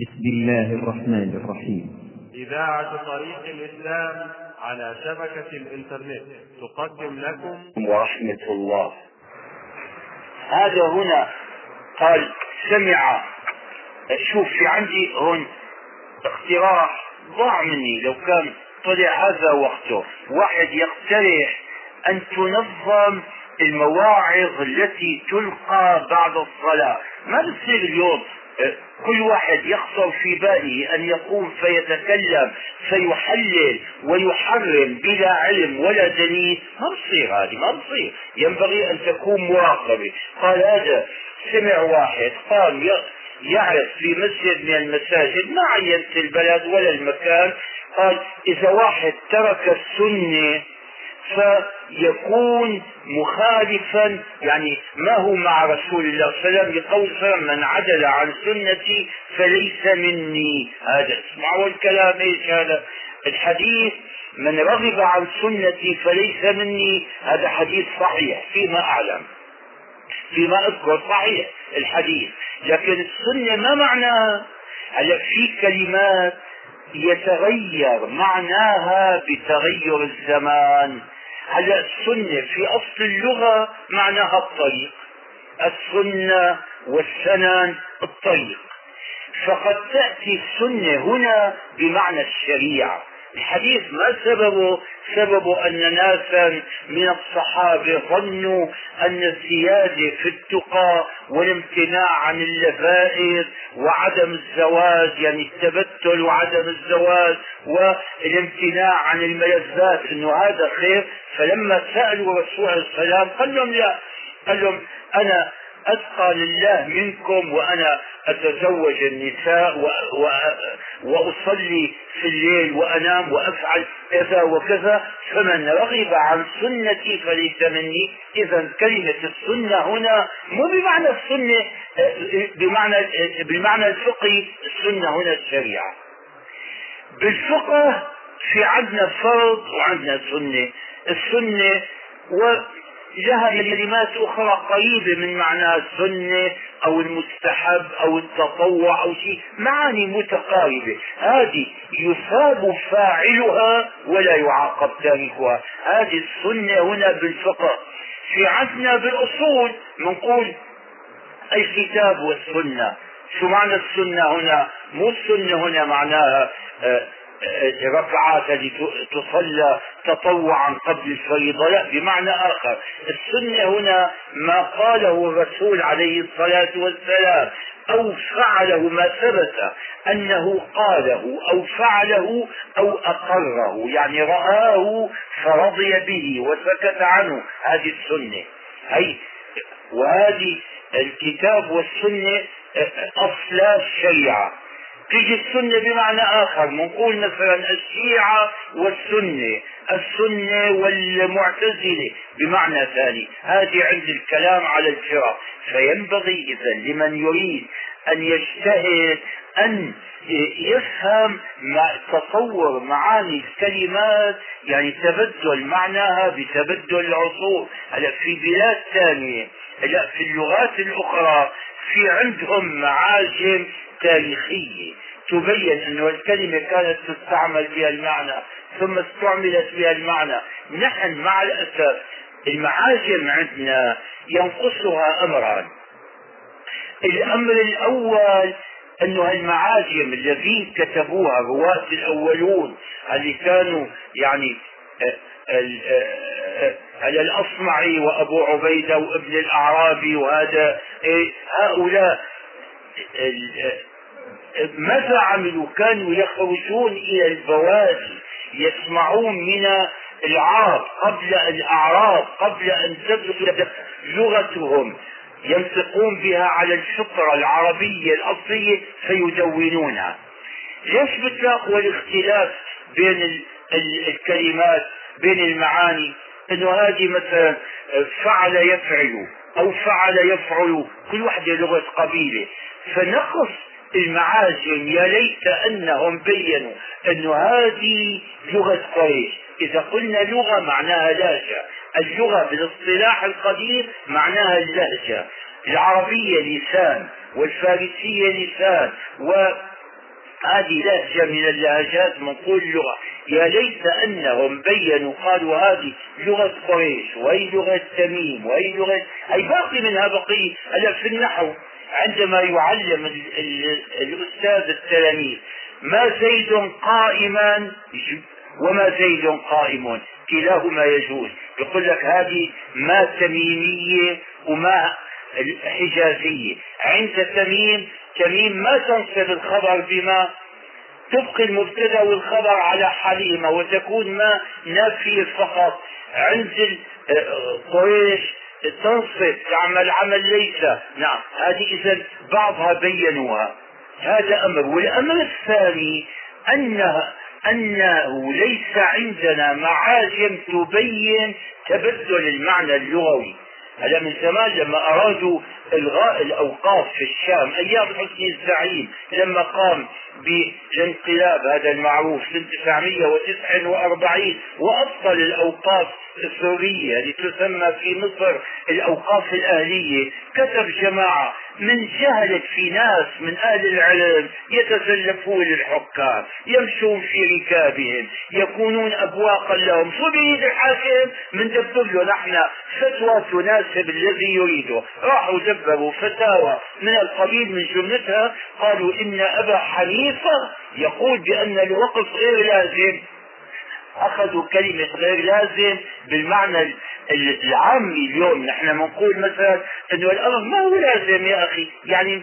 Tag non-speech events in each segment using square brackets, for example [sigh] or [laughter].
بسم الله الرحمن الرحيم. إذاعة طريق الإسلام على شبكة الإنترنت تقدم لكم. ورحمة الله. هذا هنا قال سمع. شوف في عندي هون اقتراح. ضاع مني لو كان طلع هذا وقته. واحد يقترح أن تنظم المواعظ التي تلقى بعد الصلاة. ما بتصير اليوم؟ كل واحد يخطر في باله أن يقوم فيتكلم فيحلل ويحرم بلا علم ولا دليل. ما بصير هذه ما بصير. ينبغي أن تكون مراقبة. قال هذا سمع واحد قال يعرف في مسجد من المساجد ما عينت البلد ولا المكان. قال إذا واحد ترك السنة فيكون مخالفا يعني ما هو مع رسول الله صلى الله عليه وسلم من عدل عن سنتي فليس مني. هذا اسمعوا الكلام إيش هذا؟ الحديث من رغب عن سنتي فليس مني. هذا حديث صحيح فيما أعلم فيما أذكر صحيح الحديث. لكن السنة ما معناها؟ هلا في كلمات يتغير معناها بتغير الزمان. هلا السنة في أصل اللغة معناها الطريق؟ السنة والسنن الطريق. فقد تأتي السنة هنا بمعنى الشريعة. الحديث ما سببه سببه أن ناسا من الصحابة ظنوا أن الزيادة في التقى والامتناع عن اللذائذ وعدم الزواج يعني التبتل وعدم الزواج والامتناع عن الملذات إنه هذا خير. فلما سألوا الرسول عليه السلام قال لهم لا قال لهم أنا أتقى لله منكم وأنا أتزوج النساء و... و... وأصلي في الليل وأنام وأفعل كذا وكذا فمن رغب عن سنتي فليس مني إذا كلمة السنة هنا مو بمعنى السنة بمعنى بالمعنى الفقهي السنة هنا الشريعة. بالفقه في عندنا فرض وعندنا سنة. السنة لها كلمات أخرى قريبة من معنى السنة أو المستحب أو التطوع أو شيء معاني متقاربة. هذه يثاب فاعلها ولا يعاقب تاركها. هذه السنة هنا بالفقه. في عندنا بالأصول منقول الكتاب والسنة. شو معنى السنة هنا؟ مو السنة هنا معناها آه ركعات التي تصلى تطوعا قبل الفريضة. لا بمعنى آخر. السنة هنا ما قاله الرسول عليه الصلاة والسلام أو فعله ما ثبت أنه قاله أو فعله أو أقره يعني رآه فرضي به وسكت عنه. هذه السنة. هي وهذه الكتاب والسنة أصلا الشريعة تيجي السنة بمعنى آخر بنقول مثلا الشيعة والسنة. السنة والمعتزلة بمعنى ثاني. هذه عند الكلام على الفرق فينبغي إذا لمن يريد أن يجتهد أن يفهم ما تصور معاني الكلمات يعني تبدل معناها بتبدل العصور. هلا في بلاد ثانية هلا في اللغات الأخرى في عندهم معاجم تاريخية. تبين أن الكلمة كانت تستعمل بها المعنى ثم استعملت بها المعنى. نحن مع الأسف المعاجم عندنا ينقصها أمران الأمر الأول أنه المعاجم الذين كتبوها الرواة الأولون اللي كانوا يعني على الأصمعي وأبو عبيدة وابن الأعرابي وهذا إيه، هؤلاء ماذا عملوا؟ كانوا يخرجون إلى البوادي يسمعون من العرب قبل الأعراب قبل أن تبدأ لغتهم ينطقون بها على الفطرة العربية الأصلية فيدونونها. ليش بتلاقوا الاختلاف بين الكلمات بين المعاني؟ انه هذه مثلا فعل يفعل أو فعل يفعل كل واحدة لغة قبيلة. فنقص المعاجم يا ليت أنهم بينوا انه هذه لغة قريش. إذا قلنا لغة معناها لهجة اللغة بالاصطلاح القديم معناها اللهجة العربية لسان والفارسية لسان هذه لهجة من اللهجات منقول اللغة يا ليت أنهم بينوا قالوا هذه لغة قريش وهي لغة تميم وهي لغة أي باقي منها بقية هلا في النحو عندما يعلم ال ال الأستاذ التلاميذ ما زيد قائما وما زيد قائم كلاهما يجوز. يقول لك هذه ما تميمية وما حجازية. عند تميم تميم ما تنصب الخبر بما تبقي المبتدأ والخبر على حالهما وتكون ما نافية فقط عند قريش تنصب تعمل عمل ليس. نعم هذه اذا بعضها بينوها. هذا أمر. والأمر الثاني انها أنه ليس عندنا معاجم تبين تبدل المعنى اللغوي. هذا من زمان لما أرادوا إلغاء الأوقاف في الشام أيام حسني الزعيم لما قام بالانقلاب هذا المعروف سنة 949 وابطل الأوقاف السورية لتسمى في مصر الأوقاف الأهلية كتب جماعة من جهلت في ناس من أهل العلم يتزلفون للحكام يمشون في ركابهم يكونون أبواقا لهم. شو بيريد الحاكم؟ من دبر له نحن فتوى تناسب الذي يريده. راحوا دبروا فتاوى من القبيل من جملتها قالوا إن أبا حنيفة يقول بأن الوقف غير لازم. أخذوا كلمة غير لازم بالمعنى العامي اليوم. نحن بنقول مثلا انه الأمر ما هو لازم يا أخي؟ يعني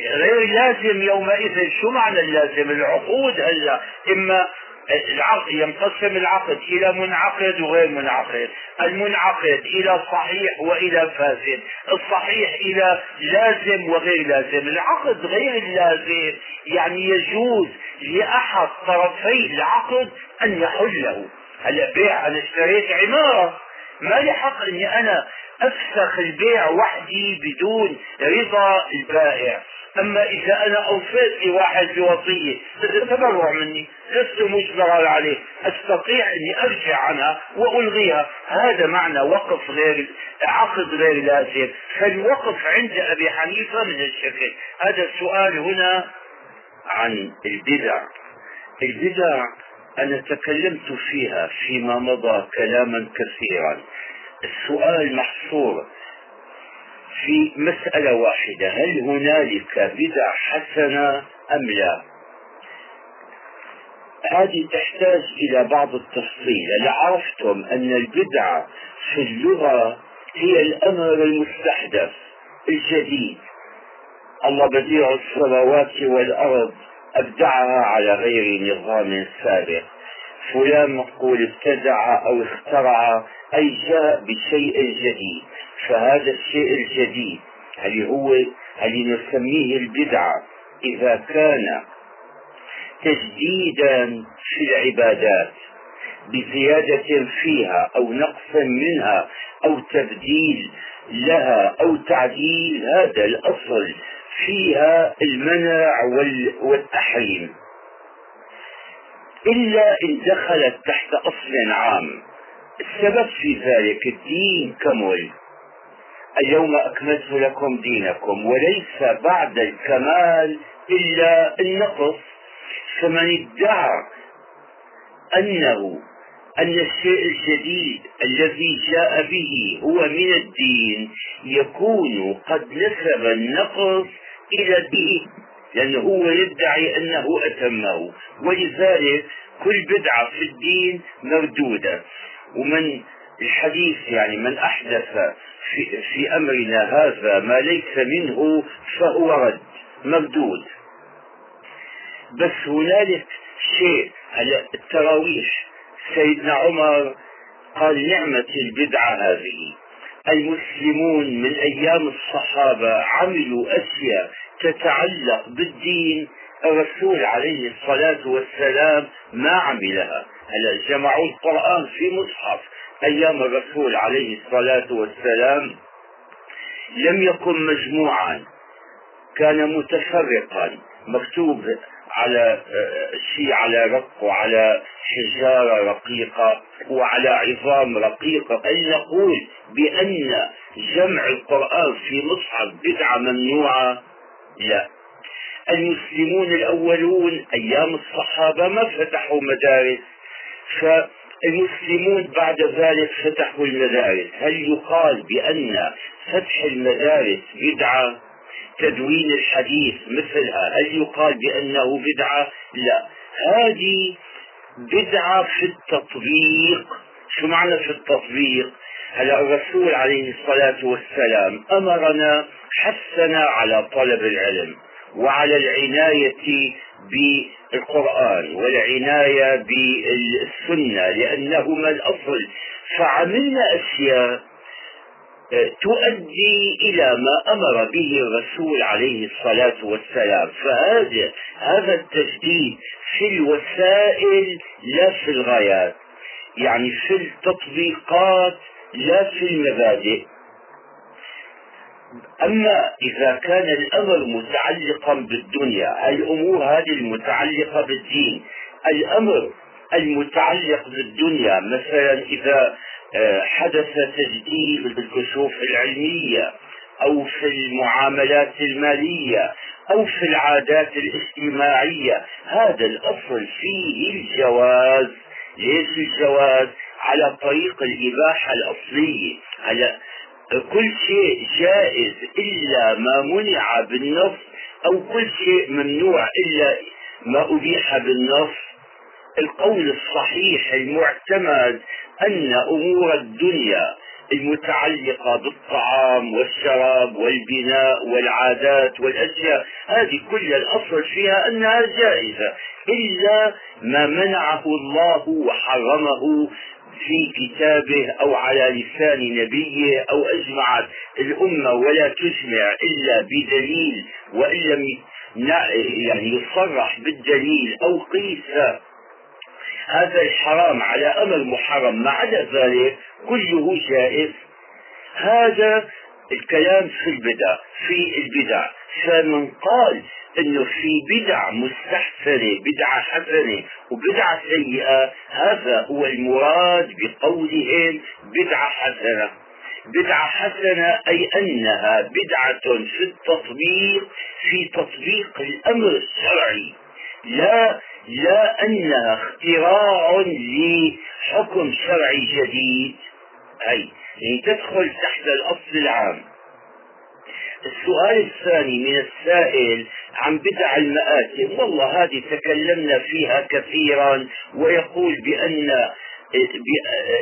غير لازم يومئذ. شو معنى اللازم؟ العقود هلا. إما العقد ينقسم العقد إلى منعقد وغير منعقد. المنعقد إلى صحيح وإلى فاسد. الصحيح إلى لازم وغير لازم. العقد غير اللازم يعني يجوز لأحد طرفي العقد أن يحله. هلا بيع أنا اشتريت عمارة. ما لي حق أني أنا أفسخ البيع وحدي بدون رضا البائع. أما إذا أنا أوفيت لواحد بوصيه تبرع مني لست مجبرا عليه. أستطيع أني أرجع عنها وألغيها. هذا معنى وقف غير عقد غير لازم. فالوقف عند أبي حنيفة من الشكل هذا السؤال هنا عن البدع. البدع أنا تكلمت فيها فيما مضى كلاما كثيرا. السؤال محصور في مسألة واحدة هل هنالك بدع حسنة أم لا؟ هذه تحتاج إلى بعض التفصيل. لعرفتم أن البدعة في اللغة هي الأمر المستحدث الجديد؟ الله بديع السماوات والأرض. أبدعها على غير نظام سابق. فلان مقول ابتدع أو اخترع أي جاء بشيء جديد. فهذا الشيء الجديد هل هو هل نسميه البدعة؟ إذا كان تجديدا في العبادات بزيادة فيها أو نقص منها أو تبديل لها أو تعديل هذا الأصل. فيها المنع والتحريم. إلا إن دخلت تحت أصل عام. السبب في ذلك الدين كمل. اليوم أكملت لكم دينكم وليس بعد الكمال إلا النقص. فمن ادعى أنه أن الشيء الجديد الذي جاء به هو من الدين يكون قد نسب النقص إلى الدين لأنه هو يدعي أنه أتمه. ولذلك كل بدعة في الدين مردودة. ومن الحديث يعني من أحدث في, في أمرنا هذا ما ليس منه فهو رد مردود. بس هنالك شيء على التراويح. سيدنا عمر قال نعمة البدعة هذه. المسلمون من أيام الصحابة عملوا أشياء تتعلق بالدين الرسول عليه الصلاة والسلام ما عملها. هلا جمعوا القرآن في مصحف. أيام الرسول عليه الصلاة والسلام لم يكن مجموعا. كان متفرقا. مكتوب على شيء على رق وعلى حجارة رقيقة وعلى عظام رقيقة. أن نقول بأن جمع القرآن في مصحف بدعة ممنوعة لا. المسلمون الأولون أيام الصحابة ما فتحوا مدارس فالمسلمون بعد ذلك فتحوا المدارس. هل يقال بأن فتح المدارس بدعة؟ تدوين الحديث مثلها. هل يقال بأنه بدعة؟ لا. هذه بدعة في التطبيق. شو معنى في التطبيق؟ هلا الرسول عليه الصلاة والسلام. أمرنا حثنا على طلب العلم وعلى العناية بالقرآن والعناية بالسنة لأنهما الأصل. فعملنا أشياء آه، تؤدي إلى ما أمر به الرسول عليه الصلاة والسلام. فهذا هذا التجديد في الوسائل لا في الغايات. يعني في التطبيقات لا في المبادئ أما إذا كان الأمر متعلقا بالدنيا الأمور هذه المتعلقة بالدين الأمر المتعلق بالدنيا مثلا إذا آه، حدث تجديد بالكشوف العلمية أو في المعاملات المالية أو في العادات الاجتماعية هذا الأصل فيه الجواز. ليش الجواز؟ على طريق الإباحة الأصلية. على كل شيء جائز إلا ما منع بالنص أو كل شيء ممنوع إلا ما أبيح بالنص. القول الصحيح المعتمد أن أمور الدنيا المتعلقة بالطعام والشراب والبناء والعادات والأشياء هذه كل الأصل فيها أنها جائزة إلا ما منعه الله وحرمه في كتابه أو على لسان نبيه أو أجمعت الأمة ولا تجمع إلا بدليل وإن لم يعني يصرح بالدليل أو قيس. هذا الحرام على أمر محرم ما عدا ذلك كله جائز هذا الكلام في البدع في البدع. فمن قال إنه في بدع مستحسنة بدعة حسنة وبدعة سيئة هذا هو المراد بقولهم بدعة حسنة. بدعة حسنة أي أنها بدعة في التطبيق في تطبيق الأمر الشرعي. لا لا أنها اختراع لحكم شرعي جديد. أي تدخل تحت الأصل العام. السؤال الثاني من السائل عن بدع المآتم. والله هذه تكلمنا فيها كثيرا ويقول بأن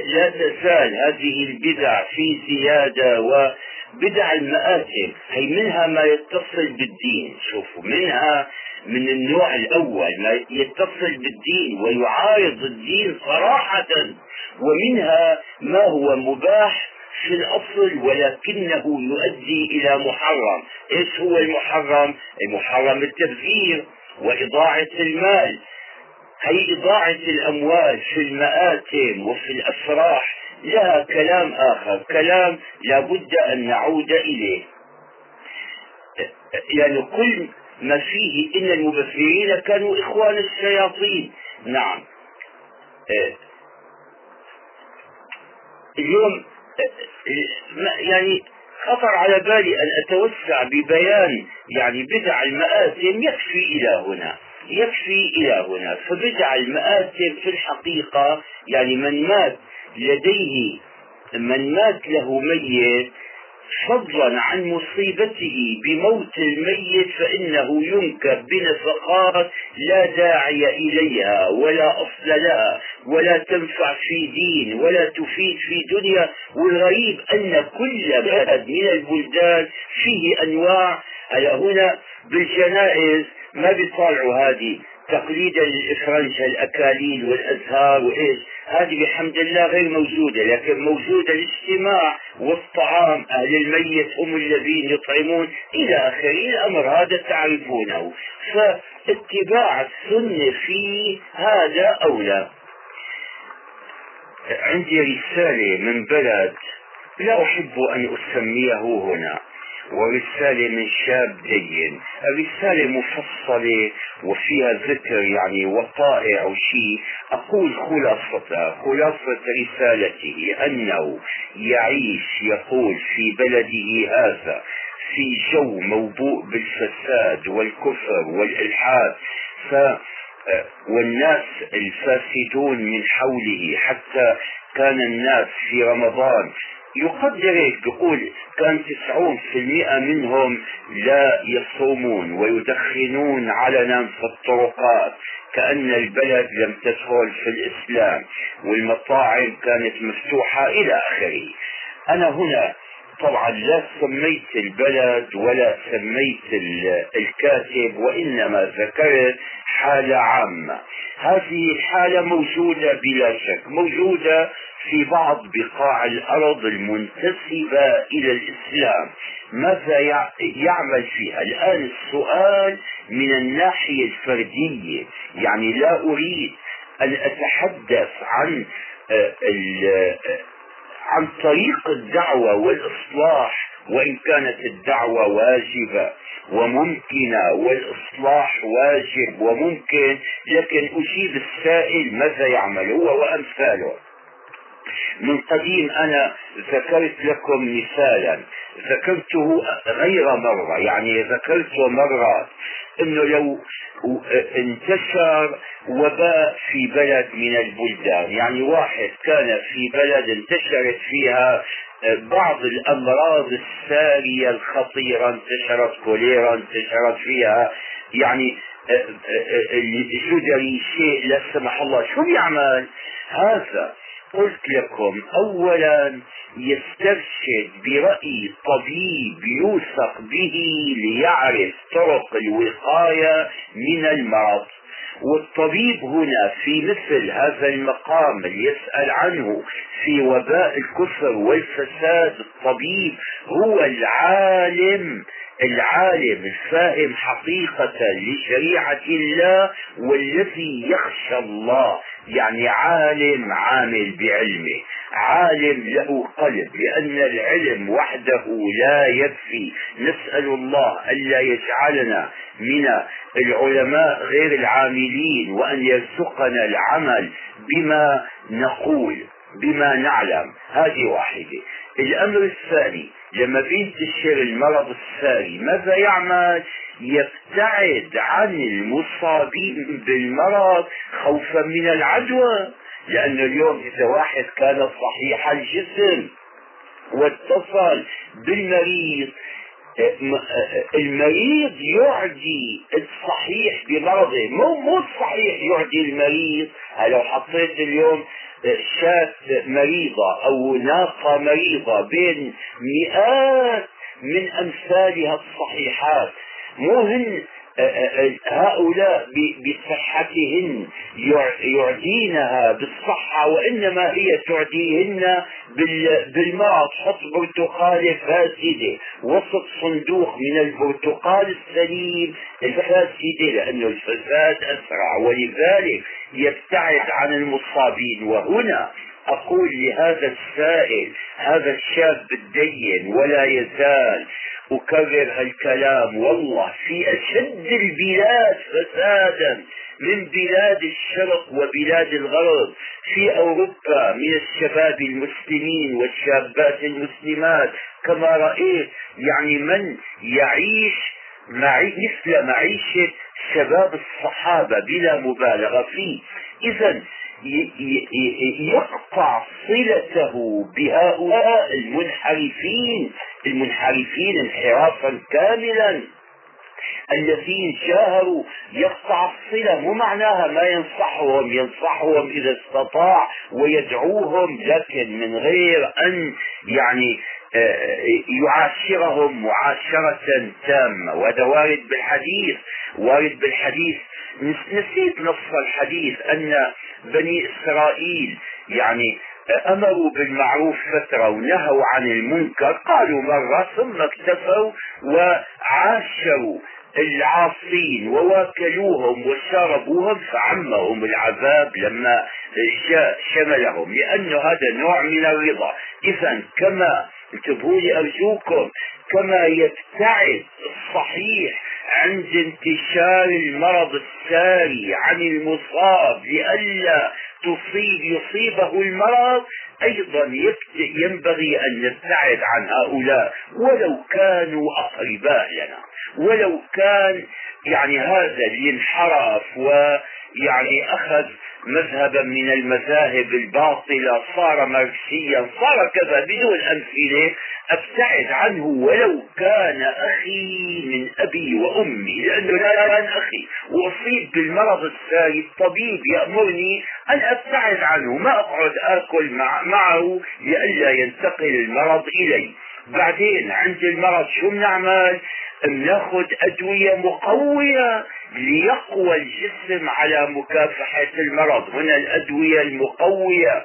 لا تزال هذه البدع في زيادة وبدع المآتم. هي منها ما يتصل بالدين. شوفوا منها من النوع الأول ما يتصل بالدين ويعارض الدين صراحة. ومنها ما هو مباح في الأصل ولكنه يؤدي إلى محرم. إيش هو المحرم؟ المحرم التبذير وإضاعة المال. هي إضاعة الأموال في المآتم وفي الأفراح. لها كلام آخر. كلام لابد أن نعود إليه. يعني كل ما فيه إن المبذرين كانوا إخوان الشياطين. نعم. اليوم يعني خطر على بالي أن أتوسع ببيان يعني بدع المآتم يكفي إلى هنا يكفي إلى هنا. فبدع المآتم في الحقيقة يعني من مات لديه من مات له ميت فضلا عن مصيبته بموت الميت فإنه ينكب بنفقات لا داعي إليها ولا أصل لها. ولا تنفع في دين ولا تفيد في دنيا والغريب أن كل بلد من البلدان فيه أنواع. على هنا بالجنائز ما بيطالعوا هذه تقليدا للإفرنج الأكاليل والأزهار وإيش. هذه بحمد الله غير موجودة لكن موجودة الاجتماع والطعام. أهل الميت هم الذين يطعمون. إلى آخره الأمر هذا تعرفونه. فاتباع السنة في هذا أولى عندي رسالة من بلد لا أحب أن أسميه هنا ورسالة من شاب دين. الرسالة مفصلة وفيها ذكر يعني وقائع وشيء أقول خلاصة خلاصة رسالته أنه يعيش يقول في بلده هذا في جو موبوء بالفساد والكفر والإلحاد. ف والناس الفاسدون من حوله حتى كان الناس في رمضان. يقدر هيك بيقول كان تسعون في المئة منهم لا يصومون ويدخنون علنا في الطرقات كأن البلد لم تدخل في الإسلام والمطاعم كانت مفتوحة إلى آخره. أنا هنا طبعا لا سميت البلد ولا سميت الكاتب وإنما ذكرت حالة عامة. هذه الحالة موجودة بلا شك موجودة في بعض بقاع الأرض المنتسبة إلى الإسلام. ماذا يعمل فيها؟ الآن السؤال من الناحية الفردية. يعني لا أريد أن أتحدث عن آه، آه، عن طريق الدعوة والإصلاح وإن كانت الدعوة واجبة وممكنة والإصلاح واجب وممكن لكن أجيب السائل ماذا يعمل هو وأمثاله. من قديم أنا ذكرت لكم مثالا ذكرته غير مرة يعني ذكرته مرات إنه لو انتشر وباء في بلد من البلدان. يعني واحد كان في بلد انتشرت فيها بعض الأمراض السارية الخطيرة انتشرت كوليرا انتشرت فيها. يعني الجدري شيء لا سمح الله. شو بيعمل؟ هذا قلت لكم اولا يسترشد برأي طبيب يوثق به ليعرف طرق الوقاية من المرض. والطبيب هنا في مثل هذا المقام اللي يسأل عنه في وباء الكفر والفساد الطبيب هو العالم العالم الفاهم حقيقة لشريعة الله والذي يخشى الله. يعني عالم عامل بعلمه. عالم له قلب لأن العلم وحده لا يكفي. نسأل الله ألا يجعلنا من العلماء غير العاملين وأن يرزقنا العمل بما نقول بما نعلم. هذه واحدة. الأمر الثاني لما بينتشر المرض الساري ماذا يعمل؟ يبتعد عن المصابين بالمرض خوفا من العدوى لأن اليوم إذا واحد كان صحيح الجسم واتصل بالمريض المريض يعدي الصحيح بمرضه. مو مو الصحيح يعدي المريض. لو حطيت اليوم شاة مريضة أو ناقة مريضة بين مئات من أمثالها الصحيحات. مو هن هؤلاء بصحتهن يعدينها بالصحة وإنما هي تعديهن بالمرض حط برتقالة فاسدة وسط صندوق من البرتقال السليم الفاسدة لأنه الفساد أسرع ولذلك يبتعد عن المصابين. وهنا أقول لهذا السائل هذا الشاب الدين ولا يزال أكرر الكلام والله في أشد البلاد فسادا من بلاد الشرق وبلاد الغرب في أوروبا من الشباب المسلمين والشابات المسلمات كما رأيت يعني من يعيش معي مثل معيشة شباب الصحابة بلا مبالغة فيه. إذا يقطع صلته بهؤلاء المنحرفين المنحرفين انحرافا كاملا. الذين شاهروا يقطع الصلة مو معناها ما ينصحهم ينصحهم إذا استطاع ويدعوهم لكن من غير أن يعني يعاشرهم معاشرة تامة. وهذا وارد بالحديث وارد بالحديث. نسيت نص الحديث أن بني إسرائيل يعني أمروا بالمعروف فترة ونهوا عن المنكر قالوا مرة ثم اكتفوا وعاشروا العاصين وواكلوهم وشاربوهم فعمهم العذاب لما شملهم لأنه هذا نوع من الرضا. إذا كما انتبهوا لي أرجوكم كما يبتعد الصحيح عند انتشار المرض الساري عن المصاب لئلا تصيب يصيبه المرض أيضا ينبغي أن نبتعد عن هؤلاء ولو كانوا أقرباء لنا. ولو كان يعني هذا اللي انحرف ويعني أخذ مذهبا من المذاهب الباطلة صار ماركسيا صار كذا بدون أمثلة أبتعد عنه ولو كان أخي من أبي وأمي لأنه لا كان أخي. وأصيب بالمرض الساري الطبيب يأمرني أن أبتعد عنه ما أقعد آكل مع معه لئلا ينتقل المرض إلي. بعدين عند المرض شو بنعمل بناخذ أدوية مقوية ليقوى الجسم على مكافحة المرض. هنا الأدوية المقوية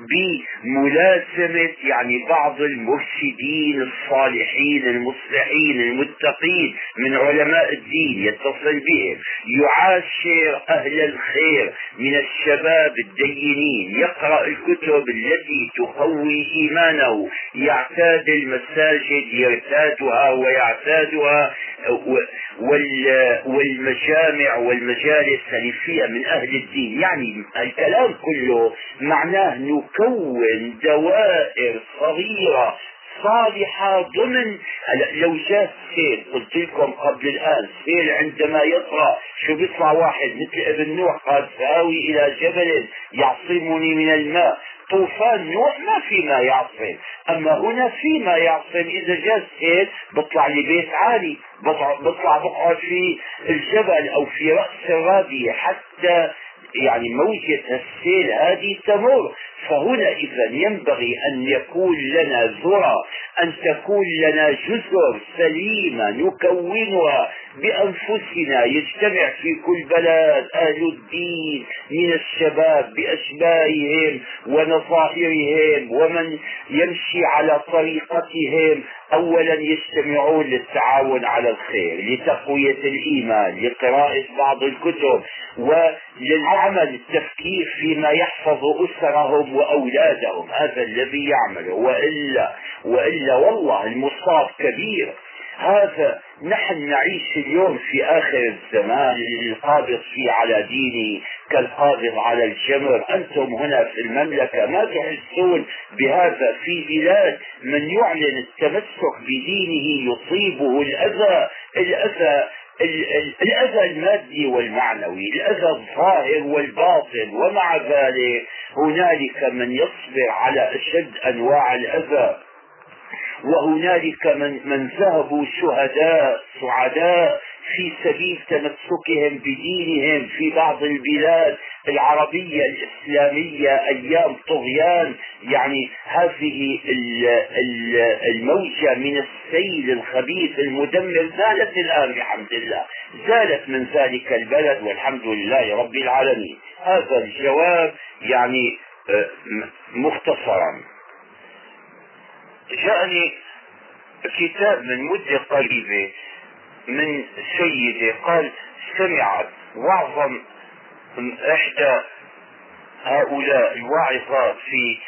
بملازمة يعني بعض المرشدين الصالحين المصلحين المتقين من علماء الدين يتصل بهم. يعاشر أهل الخير من الشباب الدينين. يقرأ الكتب التي تقوي إيمانه. يعتاد المساجد يرتادها ويعتادها والمجامع والمجالس فيها من أهل الدين. يعني الكلام كله معناه نكون دوائر صغيرة صالحة ضمن لو جاء سيل قلت لكم قبل الآن سيل عندما يطرأ شو بيطلع واحد مثل ابن نوح قال سآوي إلى جبل يعصمني من الماء. طوفان نوح ما في ما يعصم. أما هنا في ما يعصم. إذا جاء السيل بطلع لي بيت عالي بطلع, بقعد في الجبل أو في رأس الرابية حتى يعني موجة السيل هذه تمر. فهنا إذا ينبغي أن يكون لنا ذرة أن تكون لنا جزر سليمة نكونها بأنفسنا. يجتمع في كل بلد أهل الدين من الشباب بأشباههم ونظائرهم ومن يمشي على طريقتهم. أولا يجتمعون للتعاون على الخير لتقوية الإيمان لقراءة بعض الكتب وللعمل التفكير فيما يحفظ أسرهم وأولادهم هذا الذي يعمله وإلا وإلا والله المصاب كبير. هذا نحن نعيش اليوم في آخر الزمان القابض فيه على دينه كالقابض على الجمر. أنتم هنا في المملكة ما تحسون بهذا. في بلاد من يعلن التمسك بدينه يصيبه الأذى الأذى الأذى المادي والمعنوي الأذى الظاهر والباطن ومع ذلك هنالك من يصبر على أشد أنواع الأذى وهنالك من, من ذهبوا شهداء سعداء في سبيل تمسكهم بدينهم في بعض البلاد العربية الإسلامية أيام طغيان. يعني هذه الموجة من السيل الخبيث المدمر. زالت الآن بحمد الله زالت من ذلك البلد والحمد لله رب العالمين. هذا الجواب يعني آه، مختصرا. جاءني كتاب من مدة قريبة من سيدة قال سمعت وعظا إحدى هؤلاء الواعظات في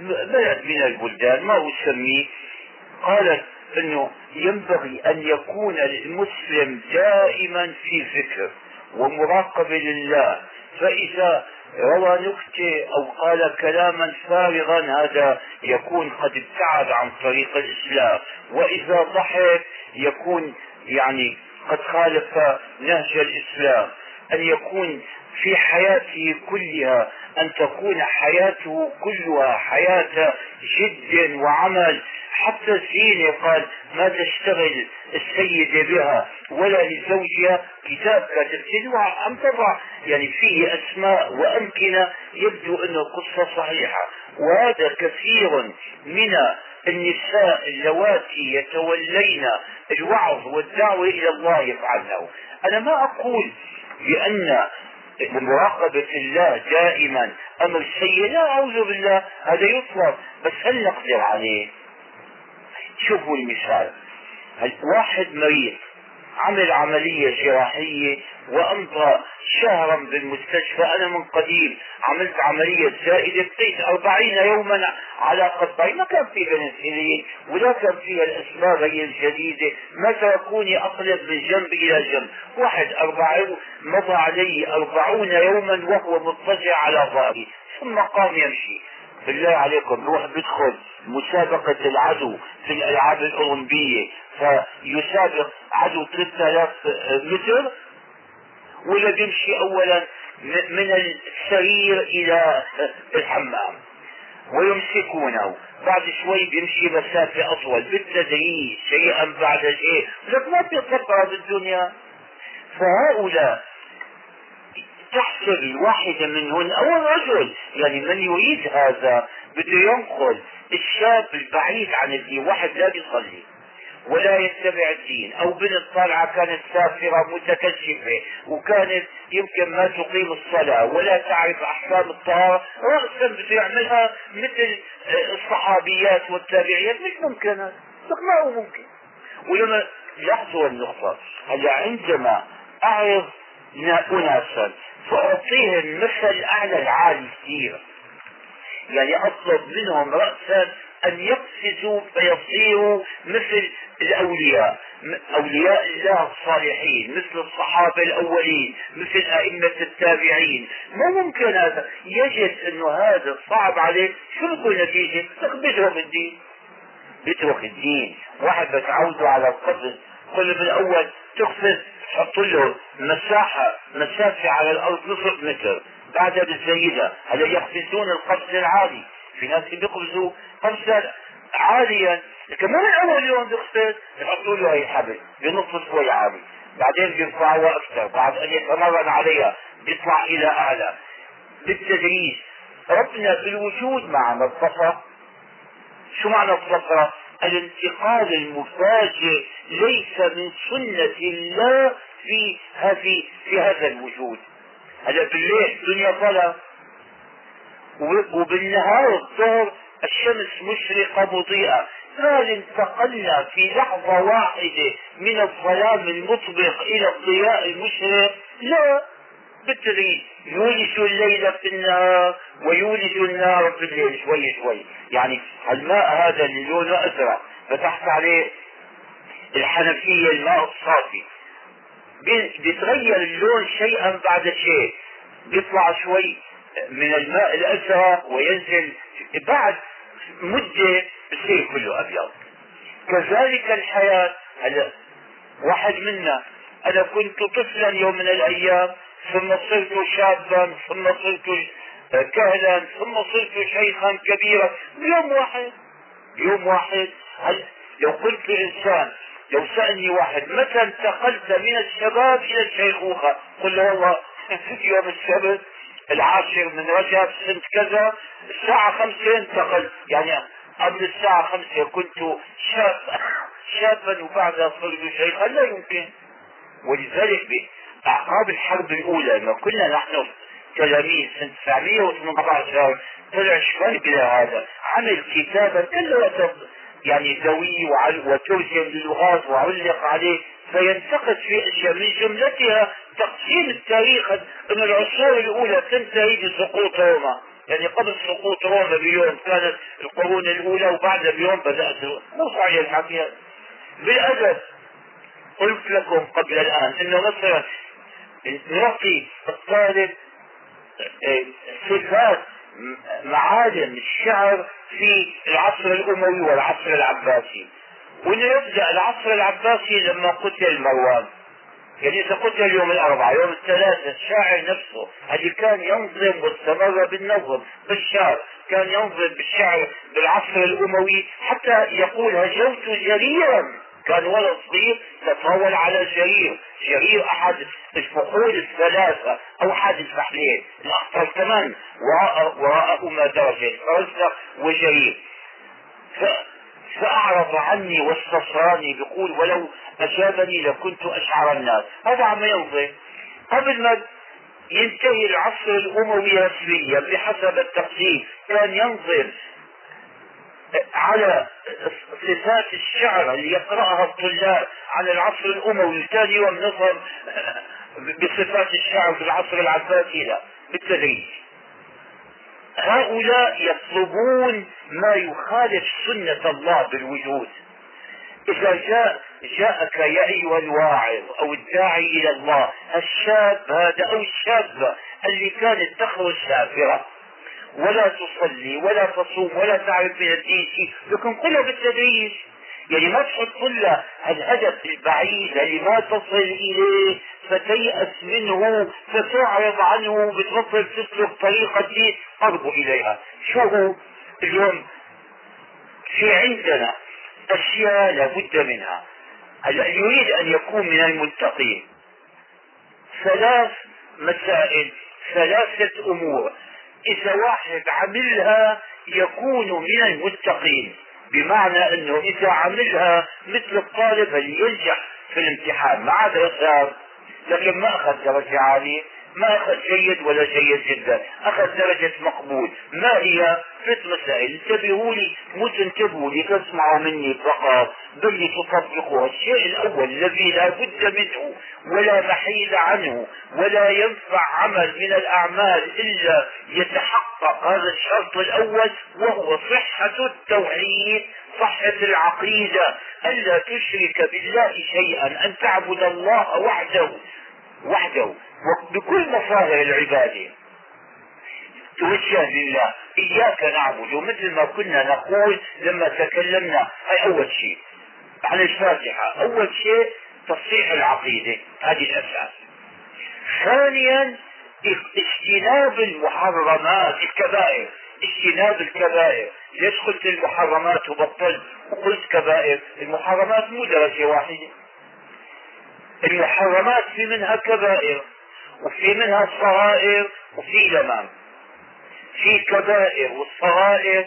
بلد من البلدان ما أسميه قالت إنه ينبغي أن يكون المسلم دائما في ذكر ومراقبة لله فإذا روى نكتة أو قال كلاما فارغا هذا يكون قد ابتعد عن طريق الإسلام. وإذا ضحك يكون يعني قد خالف نهج الإسلام. أن يكون في حياته كلها أن تكون حياته كلها حياة جد وعمل حتى الزينة قال ما تشتغل السيدة بها ولا لزوجها كتاب كاتبتين عم تضع. يعني فيه أسماء وأمكنة يبدو انه قصة صحيحة. وهذا كثير من النساء اللواتي يتولين الوعظ والدعوة إلى الله يفعلنه. أنا ما أقول بأن مراقبة الله دائما أمر سيء. لا أعوذ بالله هذا يطلب بس هل نقدر عليه؟ شوفوا المثال. واحد مريض عمل عملية جراحية وأمضى شهرا بالمستشفى أنا من قديم عملت عملية زائدة بقيت أربعين يوما على قطعي ما كان في بنسلين ولا كان فيها الأسباب هي الجديدة. ما تركوني أقلب من جنب إلى جنب. واحد أربعين مضى علي أربعون يوما وهو مضطجع على ظهري. ثم قام يمشي. بالله عليكم روح بدخل مسابقة العدو في الألعاب الأولمبية فيسابق عدو 3000 متر ولا بيمشي أولا من السرير إلى الحمام ويمسكونه بعد شوي بيمشي مسافة أطول بالتدريج شيئا بعد شيء لك ما بيتفكر بالدنيا فهؤلاء تحسب الواحدة منهن أو الرجل يعني من يريد هذا بده ينقل الشاب البعيد عن الدين واحد لا بيصلي ولا يتبع الدين أو بنت طالعة كانت سافرة متكشفة وكانت يمكن ما تقيم الصلاة ولا تعرف أحكام الطهارة رأسا بده يعملها مثل الصحابيات والتابعيات. مش ممكن هذا ما هو ممكن. ولما لاحظوا النقطة هلا عندما أعرض اناسا فأعطيهم مثل اعلى العالي كثير يعني أطلب منهم رأسا أن يقفزوا فيصيروا مثل الأولياء أولياء الله الصالحين مثل الصحابة الأولين مثل أئمة التابعين. ما ممكن هذا. يجد إنه هذا صعب عليه. شو بكون نتيجة؟ بيترك الدين. بيترك الدين. واحد بتعوده على القفز كل بالاول تقفز تحط له مساحة مسافة على الأرض نصف متر. بعدها بتزيدها هلا يقفزون القفز العالي. في ناس بيقفزوا قفزا عاليا. كمان أول يوم بيقفز يحطوا له هي حبل بنص شوي عالي. بعدين بيرفعوها أكثر بعد أن يتمرن عليها بيطلع إلى أعلى. بالتدريج ربنا بالوجود معنا الصفا شو معنى الصفا الانتقال المفاجئ ليس من سنة الله في هذه في هذا الوجود. هلا بالليل الدنيا ظلام وبالنهار الظهر الشمس مشرقة مضيئة. هل انتقلنا في لحظة واحدة من الظلام المطبق إلى الضياء المشرق؟ لا. بالتدريج يولج الليل في النهار ويولج النار في الليل. شوي شوي. يعني الماء هذا اللي لونه أزرق فتحت عليه الحنفية الماء الصافي. بيتغير اللون شيئا بعد شيء. بيطلع شوي من الماء الأزرق وينزل بعد مدة بصير كله أبيض. كذلك الحياة. هلا واحد منا أنا كنت طفلا يوم من الأيام ثم صرت شابا ثم صرت كهلا ثم صرت شيخا كبيرا. بيوم واحد بيوم واحد. هل لو قلت لإنسان لو سألني واحد متى انتقلت من الشباب إلى الشيخوخة؟ قل له والله يوم السبت العاشر من رجب سنة كذا الساعة خمسة انتقلت. يعني قبل الساعة خمسة كنت شاب شابا وبعدها صرت شيخا. لا يمكن. ولذلك بأعقاب الحرب الأولى لما كنا نحن تلاميذ سنة 918 طلع شوي إلى هذا. عمل كتابا كلها يعني دوي وترجم للغات وعلق عليه فينتقد في أشياء من جملتها تقسيم التاريخ إن العصور الأولى تنتهي بسقوط روما. يعني قبل سقوط روما بيوم كانت القرون الأولى وبعدها بيوم بدأت مو صحيح الحكي بالأدب قلت لكم قبل الآن إنه مثلا نعطي الطالب آه، صفات معالم الشعر في العصر الأموي والعصر العباسي. وإنه يبدأ العصر العباسي لما قتل مروان يعني إذا قتل يوم الأربعاء يوم الثلاثاء الشاعر نفسه اللي كان ينظم واستمر بالنظم بالشعر كان ينظم بالشعر بالعصر الأموي حتى يقول هجوت جريرا. كان ولد صغير تطاول على جرير. جرير أحد الفحول الثلاثة أو أحد الفحلين. الأخطر كمان وراء وراءهما درجة فرزة وجرير. فأعرض عني واستصراني بيقول ولو أجابني لكنت أشعر الناس. هذا عم ينظر قبل ما ينتهي العصر الأموي رسميا بحسب التقسيم كان ينظر على صفات الشعر اللي يقرأها الطلاب على العصر الأموي ثاني يوم نظر بصفات الشعر في العصر العباسي لا بالتدريج. هؤلاء يطلبون ما يخالف سنة الله بالوجود. إذا جاء جاءك يا أيها الواعظ أو الداعي إلى الله الشاب هذا أو الشابة اللي كانت تخرج سافرة ولا تصلي ولا تصوم ولا تعرف من الدين شيء. لكن كلها بالتدريج يعني ما تحط لها الهدف البعيد اللي ما تصل إليه فتيأس منه فتعرض عنه بتبطل تسلك طريقة ترجو إليها. شو هو؟ اليوم في عندنا أشياء لابد منها. يريد أن يكون من المتقين. ثلاث مسائل ثلاثة أمور. إذا واحد عملها يكون من المتقين. بمعنى أنه إذا عملها مثل الطالب اللي ينجح في الامتحان؟ ما عاد لكن ما أخذ درجة عالية. ما أخذ جيد ولا جيد جدا. أخذ درجة مقبول. ما هي؟ ثلاث مسائل انتبهوا لي مو تنتبهوا لي تسمعوا مني فقط. بل تطبقوا الشيء الأول الذي لا بد منه ولا محيد عنه ولا ينفع عمل من الأعمال إلا يتحقق. هذا الشرط الأول وهو صحة التوحيد صحة العقيدة. ألا تشرك بالله شيئا أن تعبد الله وحده. وحده بكل مظاهر العبادة توجه لله إياك نعبد. مثل ما كنا نقول لما تكلمنا هاي أول شيء. عن الفاتحة أول شيء تصحيح العقيدة. هذه الأساس. ثانيا اجتناب المحرمات الكبائر. اجتناب الكبائر. ليش قلت المحرمات وبطلت وقلت كبائر. المحرمات مو درجة واحدة. المحرمات في منها كبائر وفي منها صغائر وفي لمام في كبائر والصغائر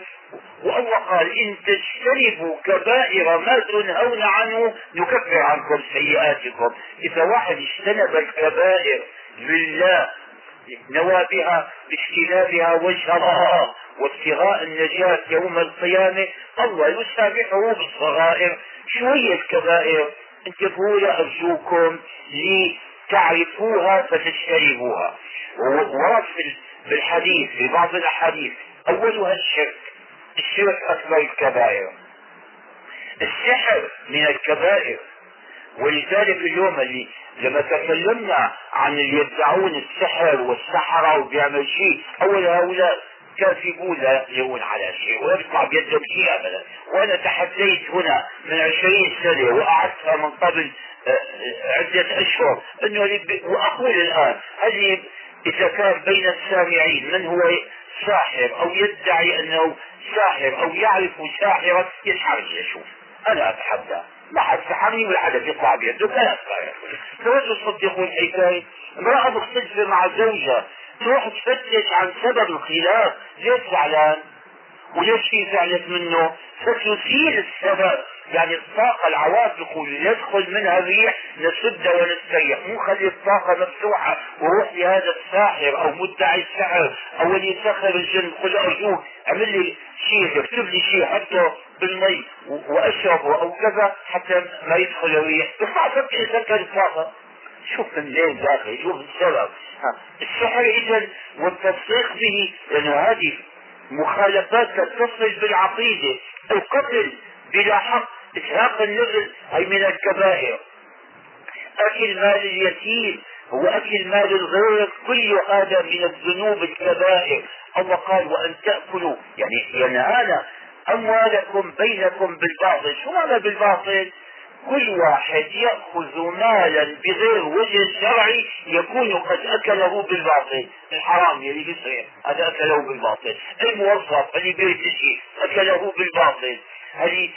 والله قال إن تجتنبوا كبائر ما تنهون عنه نكفر عنكم سيئاتكم. إذا واحد اجتنب الكبائر لله نوى بها باجتنابها وجه الله وابتغاء النجاة يوم القيامة الله يسامحه بالصغائر. شو هي انتبهوا أرجوكم لتعرفوها فتجتنبوها ورد في الحديث في بعض الأحاديث أولها الشرك الشرك أكبر الكبائر. السحر من الكبائر. ولذلك اليوم اللي لما تكلمنا عن اللي يدعون السحر والسحرة وبيعمل شيء أول هؤلاء كاذبون لا يقدرون على شيء ويطلع بيدهم شيء ابدا. وأنا تحديت هنا من عشرين سنة وقعدتها من قبل آه، آه، عدة أشهر انه وأقول الآن هل إذا كان بين السامعين من هو ساحر أو يدعي أنه ساحر أو يعرف ساحرا يسحرني يشوف. أنا أتحدى. ما حد سحرني ولا حدا بيطلع بيده لا فلو تصدقوا الحكاية. امرأة مختلفة مع زوجها. تروح تفتش عن سبب الخلاف ليش زعلان وليش في زعلت منه. فتثير السبب يعني الطاقة العواطف اللي يدخل منها الريح نسدها ونستريح. مو خلي الطاقة مفتوحة وروح لهذا الساحر أو مدعي السحر أو اللي يسخر الجن. قل ارجوك اعمل لي شيء اكتب لي شيء حطه بالمي وأشربه أو كذا حتى ما يدخل الريح بس ما يسكر الطاقة. شوف من لين داخل شوف السبب السحر اذا والتصديق به لأنه هذه مخالفات تتصل بالعقيدة. القتل بلا حق إسهاق النفس أي من الكبائر. أكل مال اليتيم هو أكل مال الغير كل هذا من الذنوب الكبائر. الله قال وأن تأكلوا يعني ينهانا أموالكم بينكم بالباطل. شو معنى بالباطل؟ كل واحد يأخذ مالا بغير وجه شرعي يكون قد أكله بالباطل. الحرام يلي بيصير هذا أكله بالباطل. الموظف اللي شيء أكله بالباطل. هذه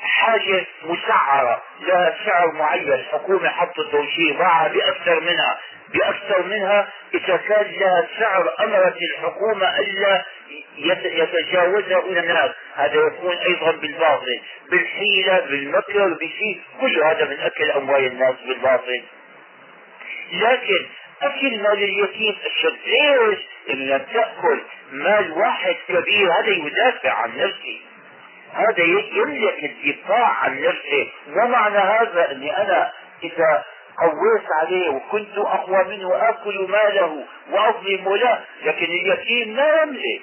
حاجة مسعرة. لها سعر معين الحكومة حطته شيء باعها بأكثر منها. بأكثر منها إذا كان لها سعر أمرت الحكومة ألا يتجاوزها إلى الناس هذا. يكون أيضا بالباطل. بالحيلة بالمكر بشيء كل هذا من أكل أموال الناس بالباطل. لكن أكل مال اليتيم أشد ليش؟ إن تأكل مال واحد كبير هذا يدافع عن نفسه. هذا يملك الدفاع عن نفسه. ومعنى هذا إني أنا إذا قويت عليه وكنت أقوى منه اكل ماله واظلم له لكن اليتيم ما يملك.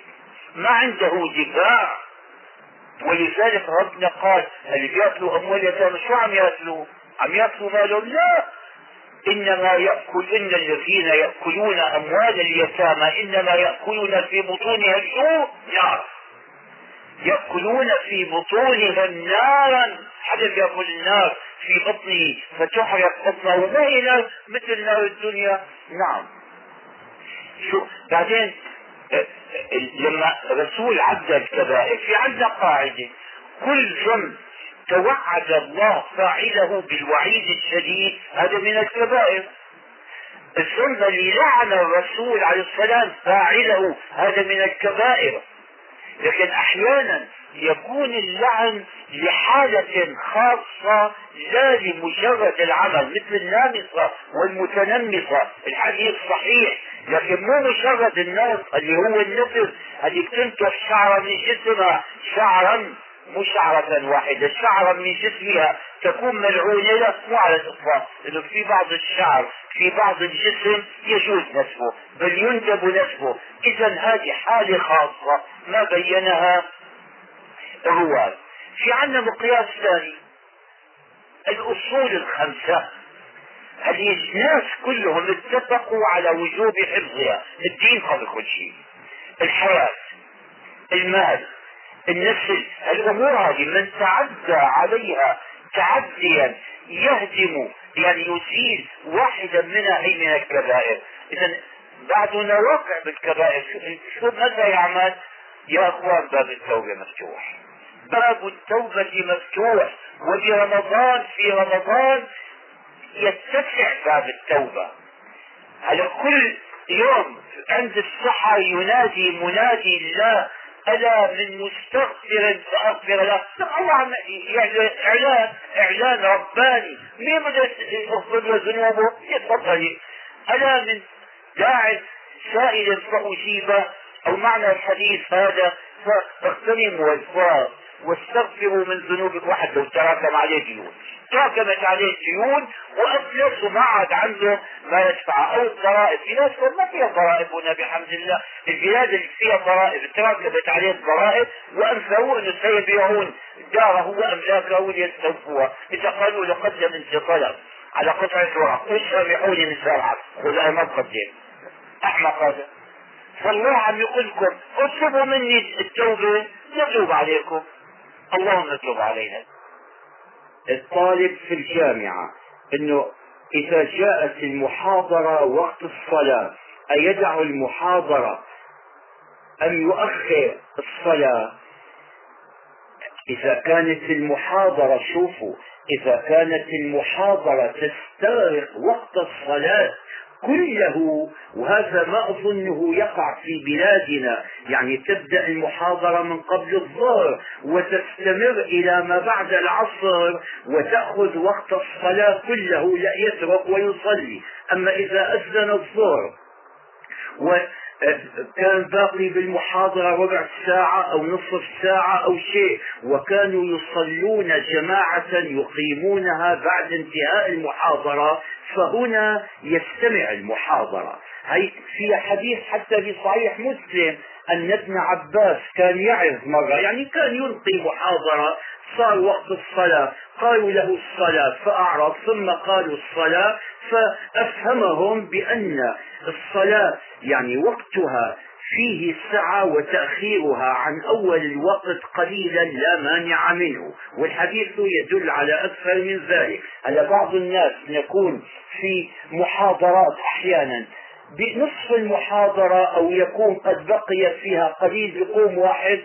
ما عنده دفاع ولذلك ربنا قال اللي بياكلوا اموال اليتامى شو عم ياكلوا؟ عم ياكلوا مالهم؟ لا. إنما يأكل إن الذين يأكلون أموال اليتامى إنما يأكلون في بطونها الجوع نار يأكلون في بطونهم نارا حدا يأكل النار في بطنه فتحرق بطنه وما هي نار؟ مثل نار الدنيا. نعم. شو؟ بعدين آه، لما رسول عد الكبائر في عندنا قاعدة كل ذنب توعد الله فاعله بالوعيد الشديد هذا من الكبائر. الذنب اللي لعن الرسول عليه السلام فاعله هذا من الكبائر. لكن أحيانا يكون اللعن لحالة خاصة لا لمجرد العمل مثل النامصة والمتنمصة. الحديث صحيح لكن مو مجرد الناس اللي هو النفس اللي بتنتف شعرا من جسمها شعرا مو شعرة واحدة شعرة من جسمها تكون ملعونة لا مو على الإطلاق. إنه في بعض الشعر في بعض الجسم يجوز نسفه بل يندب نسفه إذا هذه حالة خاصة ما بينها الرواة في عندنا مقياس ثاني. الأصول الخمسة. هذه الناس كلهم اتفقوا على وجوب حفظها. الدين قبل كل شيء. الحياة. المال. النسل الأمور هذه من تعدى عليها تعديا يهدم يعني يزيل واحدا منها هي من الكبائر. اذا بعدنا واقع بالكبائر شو ماذا يعمل يا أخوان باب التوبة مفتوح. باب التوبة مفتوح وفي رمضان في رمضان يتسع باب التوبة. على كل يوم عند السحر ينادي منادي الله ألا من مستغفر فأغفر له. الله يعني إعلان إعلان رباني. مين بده يغفر له ذنوبه؟ يتفضل ألا من داع سائل فأجيبه أو معنى الحديث هذا فاغتنموا الفاظ واستغفروا من ذنوبكم. واحد لو تراكم عليه ديون. تراكمت عليه ديون وافلس عاد عنده ما يدفع. أو الضرائب. في ناس ما فيها ضرائب هنا بحمد الله. البلاد اللي فيها ضرائب. تراكمت عليه الضرائب وانفوا انه سيبيعون داره واملاكه ليستوفوها اذا قالوا لقدم انت طلب على قطعة ورق إيش سامحوني من زرعك قل أنا ما بقدم احمق هذا فالله عم يقول لكم اطلبوا مني التوبة. نتوب عليكم. اللهم تب علينا. الطالب في الجامعة إنه إذا جاءت المحاضرة وقت الصلاة أيدع المحاضرة أم يؤخر الصلاة؟ إذا كانت المحاضرة شوفوا إذا كانت المحاضرة تستغرق وقت الصلاة كله وهذا ما أظنه يقع في بلادنا. يعني تبدأ المحاضرة من قبل الظهر وتستمر إلى ما بعد العصر وتأخذ وقت الصلاة كله لا يترك ويصلي. أما إذا أذن الظهر كان باقي بالمحاضرة ربع ساعة أو نصف ساعة أو شيء. وكانوا يصلون جماعة يقيمونها بعد انتهاء المحاضرة فهنا يستمع المحاضرة. هي في حديث حتى في صحيح مسلم أن ابن عباس كان يعظ مرة يعني كان يلقي محاضرة صار وقت الصلاة قالوا له الصلاة فأعرض ثم قالوا الصلاة فأفهمهم بأن الصلاة يعني وقتها فيه سعة وتأخيرها عن أول الوقت قليلا لا مانع منه والحديث يدل على أكثر من ذلك. على بعض الناس يكون في محاضرات أحيانا بنصف المحاضرة أو يكون قد بقي فيها قليل يقوم واحد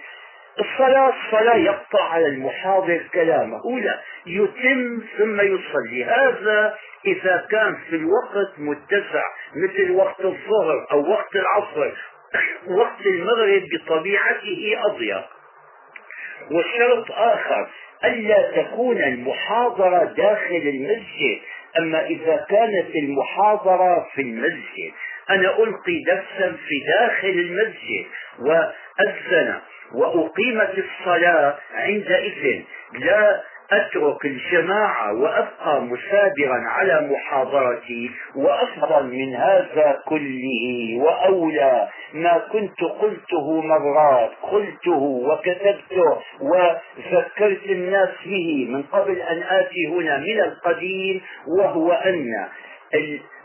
الصلاة الصلاة يقطع على المحاضر كلامه. لا يتم ثم يصلي. هذا إذا كان في الوقت متسع مثل وقت الظهر أو وقت العصر [coughs] وقت المغرب بطبيعته أضيق. وشرط آخر ألا تكون المحاضرة داخل المسجد. أما إذا كانت المحاضرة في المسجد أنا ألقي درسا في داخل المسجد وأذن وأقيمت الصلاة عندئذ. لا أترك الجماعة وأبقى مثابرا على محاضرتي وأفضل من هذا كله وأولى ما كنت قلته مرات قلته وكتبته وذكرت الناس به من قبل أن آتي هنا من القديم وهو أن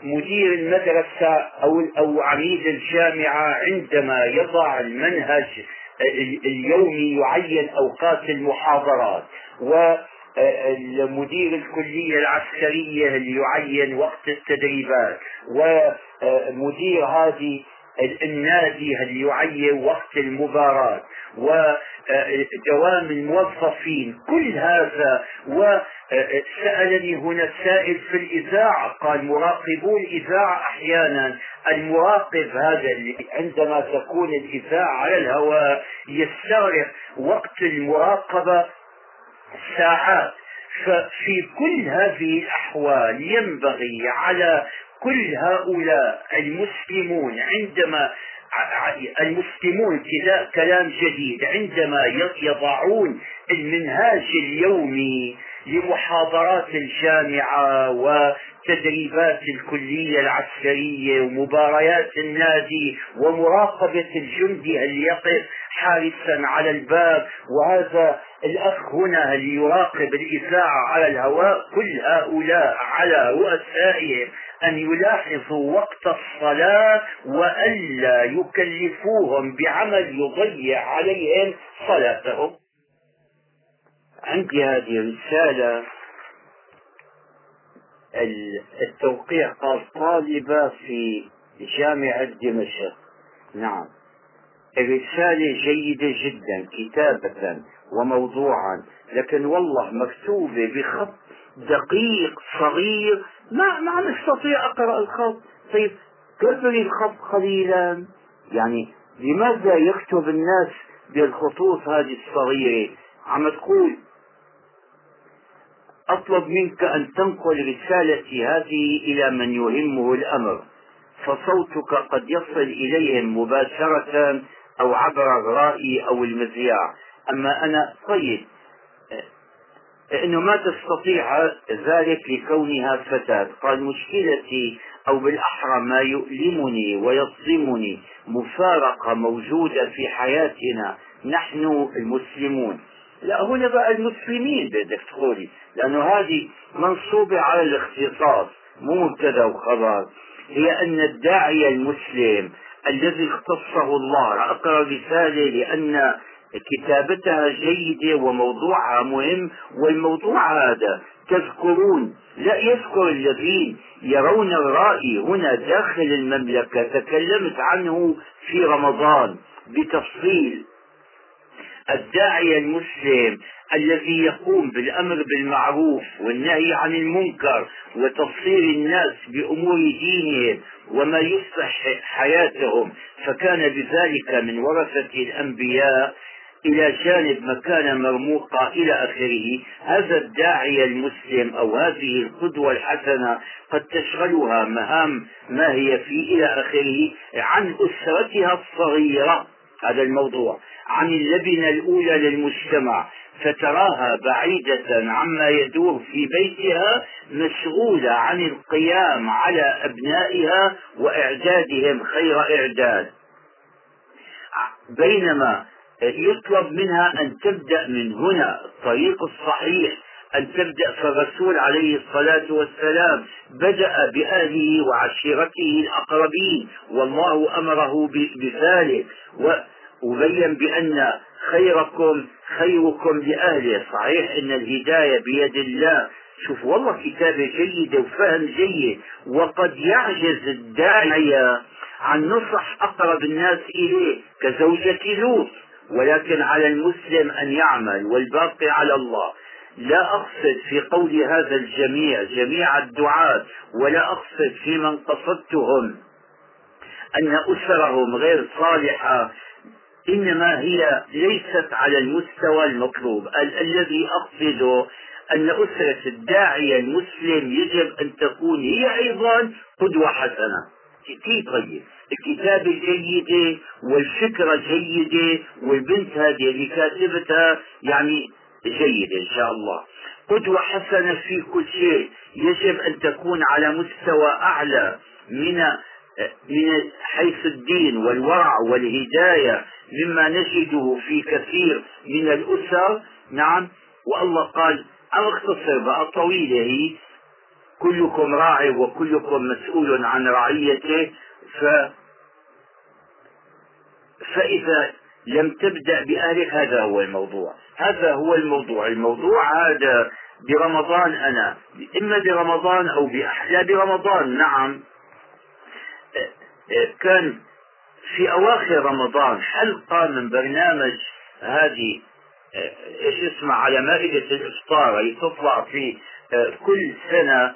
مدير المدرسة أو أو عميد الجامعة عندما يضع المنهج اليومي يعين أوقات المحاضرات و مدير الكلية العسكرية اللي يعين وقت التدريبات ومدير هذه النادي اللي يعين وقت المباراة ودوام الموظفين كل هذا وسألني هنا سائل في الإذاعة قال مراقبو الإذاعة أحيانا المراقب هذا اللي عندما تكون الإذاعة على الهواء يستغرق وقت المراقبة ساعات. ففي كل هذه الأحوال ينبغي على كل هؤلاء المسلمون عندما المسلمون كلام جديد عندما يضعون المنهاج اليومي لمحاضرات الجامعة وتدريبات الكلية العسكرية ومباريات النادي ومراقبة الجندي اللي يقف حارسا على الباب وهذا الأخ هنا اللي يراقب الإذاعة على الهواء كل هؤلاء على رؤسائهم أن يلاحظوا وقت الصلاة وألا يكلفوهم بعمل يضيع عليهم صلاتهم. عندي هذه رسالة. التوقيع قال طالبة في جامعة دمشق نعم. الرسالة جيدة جدا كتابة وموضوعا لكن والله مكتوبة بخط دقيق صغير. ما ما نستطيع أقرأ الخط. طيب كبري الخط قليلا؟ يعني لماذا يكتب الناس بالخطوط هذه الصغيرة؟ عم تقول أطلب منك أن تنقل رسالتي هذه إلى من يهمه الأمر فصوتك قد يصل إليهم مباشرة أو عبر الرائي أو المذياع. أما أنا طيب إنه ما تستطيع ذلك لكونها فتاة قال مشكلتي أو بالأحرى ما يؤلمني ويصدمني. مفارقة موجودة في حياتنا. نحن المسلمون. لا هنا بقى المسلمين بدك تقولي لأنه هذه منصوبة على الاختصاص مو مبتدأ وخبر. هي أن الداعية المسلم الذي اختصه الله أقرأ رسالة لأن كتابتها جيدة وموضوعها مهم والموضوع هذا تذكرون لا يذكر الذين يرون الرأي هنا داخل المملكة تكلمت عنه في رمضان بتفصيل. الداعية المسلم الذي يقوم بالأمر بالمعروف والنهي عن المنكر وتفصيل الناس بأمور دينهم وما يصلح حياتهم فكان بذلك من ورثة الأنبياء إلى جانب مكانة مرموقة إلى آخره هذا الداعية المسلم أو هذه القدوة الحسنة قد تشغلها مهام ما هي في إلى آخره عن أسرتها الصغيرة. هذا الموضوع. عن اللبنة الأولى للمجتمع فتراها بعيدة عما يدور في بيتها مشغولة عن القيام على أبنائها وإعدادهم خير إعداد. بينما يطلب منها أن تبدأ من هنا الطريق الصحيح أن تبدأ فالرسول عليه الصلاة والسلام بدأ بأهله وعشيرته الأقربين والله أمره بذلك. وبين بأن خيركم خيركم لأهله. صحيح أن الهداية بيد الله. شوف والله كتابة جيدة وفهم جيد. وقد يعجز الداعية عن نصح أقرب الناس إليه كزوجة لوط. ولكن على المسلم أن يعمل والباقي على الله. لا أقصد في قول هذا الجميع جميع الدعاة ولا أقصد في من قصدتهم أن أسرهم غير صالحة إنما هي ليست على المستوى المطلوب. ال- الذي أقصده أن أسرة الداعية المسلم يجب أن تكون هي أيضا قدوة حسنة. كيف طيب الكتابة جيدة والفكرة جيدة والبنت هذه اللي كاتبتها يعني جيدة إن شاء الله. قدوة حسنة في كل شيء. يجب أن تكون على مستوى أعلى من من حيث الدين والورع والهداية مما نجده في كثير من الأسر. نعم. والله قال أو اختصر بقى طويلة هي. كلكم راع وكلكم مسؤول عن رعيته ف فإذا لم تبدأ بأهلك هذا هو الموضوع. هذا هو الموضوع. الموضوع هذا برمضان أنا. إما برمضان أو بأحلى برمضان. نعم. كان في أواخر رمضان حلقة من برنامج هذه إيش اسمها على مائدة الإفطار اللي تطلع في كل سنة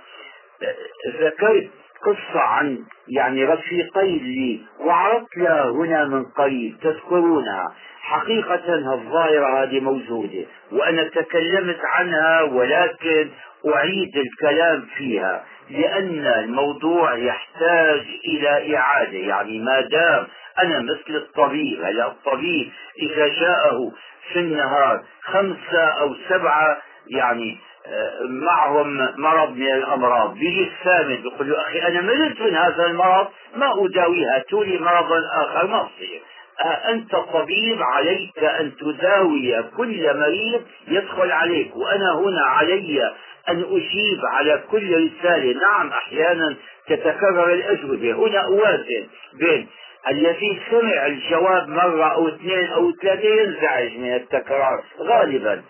ذكرت قصة عن يعني رفيقي لي وعرضت لها هنا من قريب تذكرونها. حقيقة الظاهرة هذه موجودة وأنا تكلمت عنها ولكن أعيد الكلام فيها لأن الموضوع يحتاج إلى إعادة. يعني ما دام أنا مثل الطبيب هلا الطبيب إذا جاءه في النهار خمسة أو سبعة يعني معهم مرض من الأمراض. بيجي الثامن بيقول له أخي أنا مرضت من هذا المرض ما أداويها تولي مرضا آخر ما تصير أنت طبيب عليك أن تداوي كل مريض يدخل عليك وأنا هنا علي أن أجيب على كل رسالة. نعم أحيانا تتكرر الأجوبة. هنا أوازن بين الذي سمع الجواب مرة أو اثنين أو ثلاثة ينزعج من التكرار. غالبا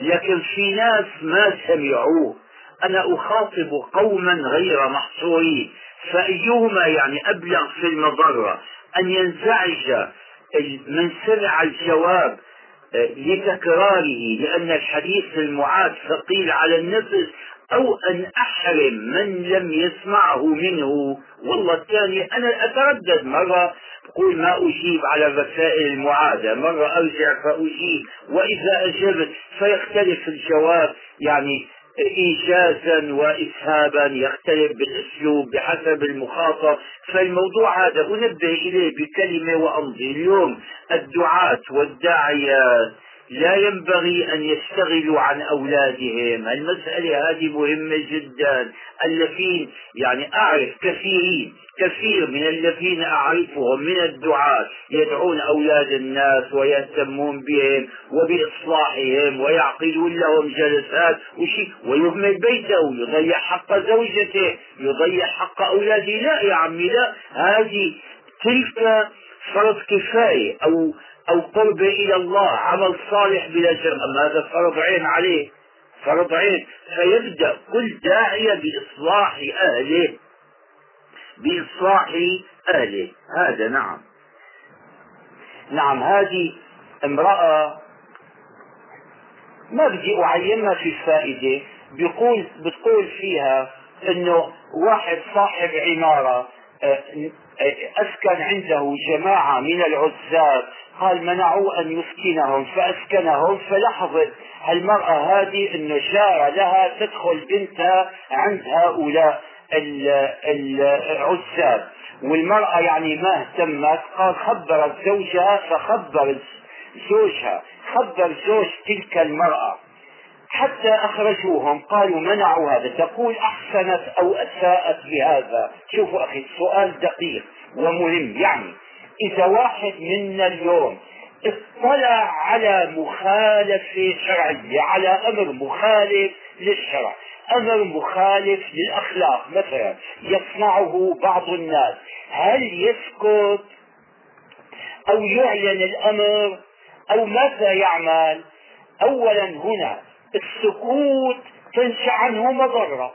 لكن في ناس ما سمعوه. أنا أخاطب قوما غير محصورين فأيهما يعني أبلغ في المضرة؟ أن ينزعج من سمع الجواب آه، لتكراره لأن الحديث المعاد ثقيل على النفس أو أن أحرم من لم يسمعه منه. والله الثاني أنا أتردد مرة أقول ما أجيب على الرسائل المعادة. مرة أرجع فأجيب وإذا أجبت فيختلف الجواب. يعني إيجازا وإسهابا يختلف بالأسلوب بحسب المخاطب. فالموضوع هذا أنبه إليه بكلمة وأمضي. اليوم الدعاة والداعيات لا ينبغي أن يشتغلوا عن أولادهم. المسألة هذه مهمة جدا. الذين يعني أعرف كثيرين كثير من الذين أعرفهم من الدعاة. يدعون أولاد الناس ويهتمون بهم وبإصلاحهم ويعقدون لهم جلسات وشي ويهمل بيته يضيع حق زوجته يضيع حق أولاده. لا يا عمي لا. هذه تلك فرض كفاية أو أو قرب إلى الله عمل صالح بلا جرم أما هذا فرض عين عليه فرض عين. فيبدأ كل داعية بإصلاح أهله بإصلاح أهله هذا نعم. نعم هذه امرأة ما بدي أعينها في الفائدة بيقول بتقول فيها إنه واحد صاحب عمارة أسكن عنده جماعة من العزاب. قال منعوا أن يسكنهم. فأسكنهم فلاحظت المرأة هذه انه جار لها تدخل بنتها عند هؤلاء العزاب. والمرأة يعني ما اهتمت. قال خبرت زوجها فخبر زوجها. خبر زوج تلك المرأة. حتى أخرجوهم قالوا منعوا هذا. تقول أحسنت أو أساءت بهذا. شوفوا أخي السؤال دقيق ومهم. يعني إذا واحد منا اليوم اطلع على مخالفة شرعية على أمر مخالف للشرع أمر مخالف للأخلاق مثلا يصنعه بعض الناس هل يسكت أو يعلن الأمر أو ماذا يعمل؟ أولا هنا السكوت تنشأ عنه مضرة.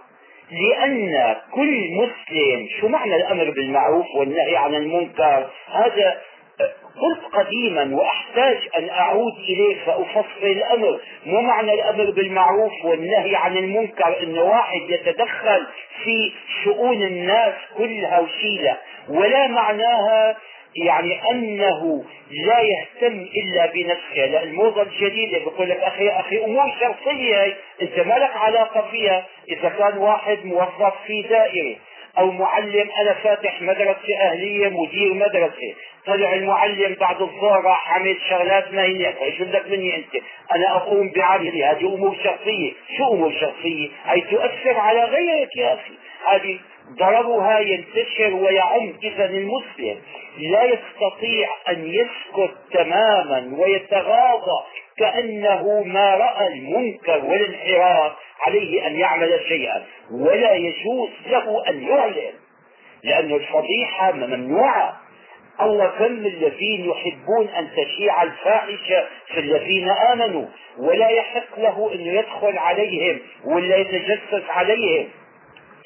لأن كل مسلم شو معنى الأمر بالمعروف والنهي عن المنكر؟ هذا قلت قديما وأحتاج أن أعود إليه فأفصل الأمر. مو معنى الأمر بالمعروف والنهي عن المنكر إن واحد يتدخل في شؤون الناس كلها وشيلة. ولا معناها يعني أنه لا يهتم إلا بنفسه لأن الموضة الجديدة بيقول لك أخي أخي أمور شخصية أنت ما لك علاقة فيها. إذا كان واحد موظف في دائرة أو معلم أنا فاتح مدرسة أهلية مدير مدرسة طلع المعلم بعد الظهر راح عمل شغلات ما هي شو بدك مني أنت؟ أنا أقوم بعملي. هذه أمور شخصية شو أمور شخصية هي تؤثر على غيرك يا أخي. هذه ضررها ينتشر ويعم إذا المسلم لا يستطيع أن يسكت تماما ويتغاضى كأنه ما رأى المنكر والانحراف عليه أن يعمل شيئا. ولا يجوز له أن يعلن لأن الفضيحة ممنوعة. الله كم الذين يحبون أن تشيع الفاحشة في الذين آمنوا ولا يحق له أن يدخل عليهم ولا يتجسس عليهم.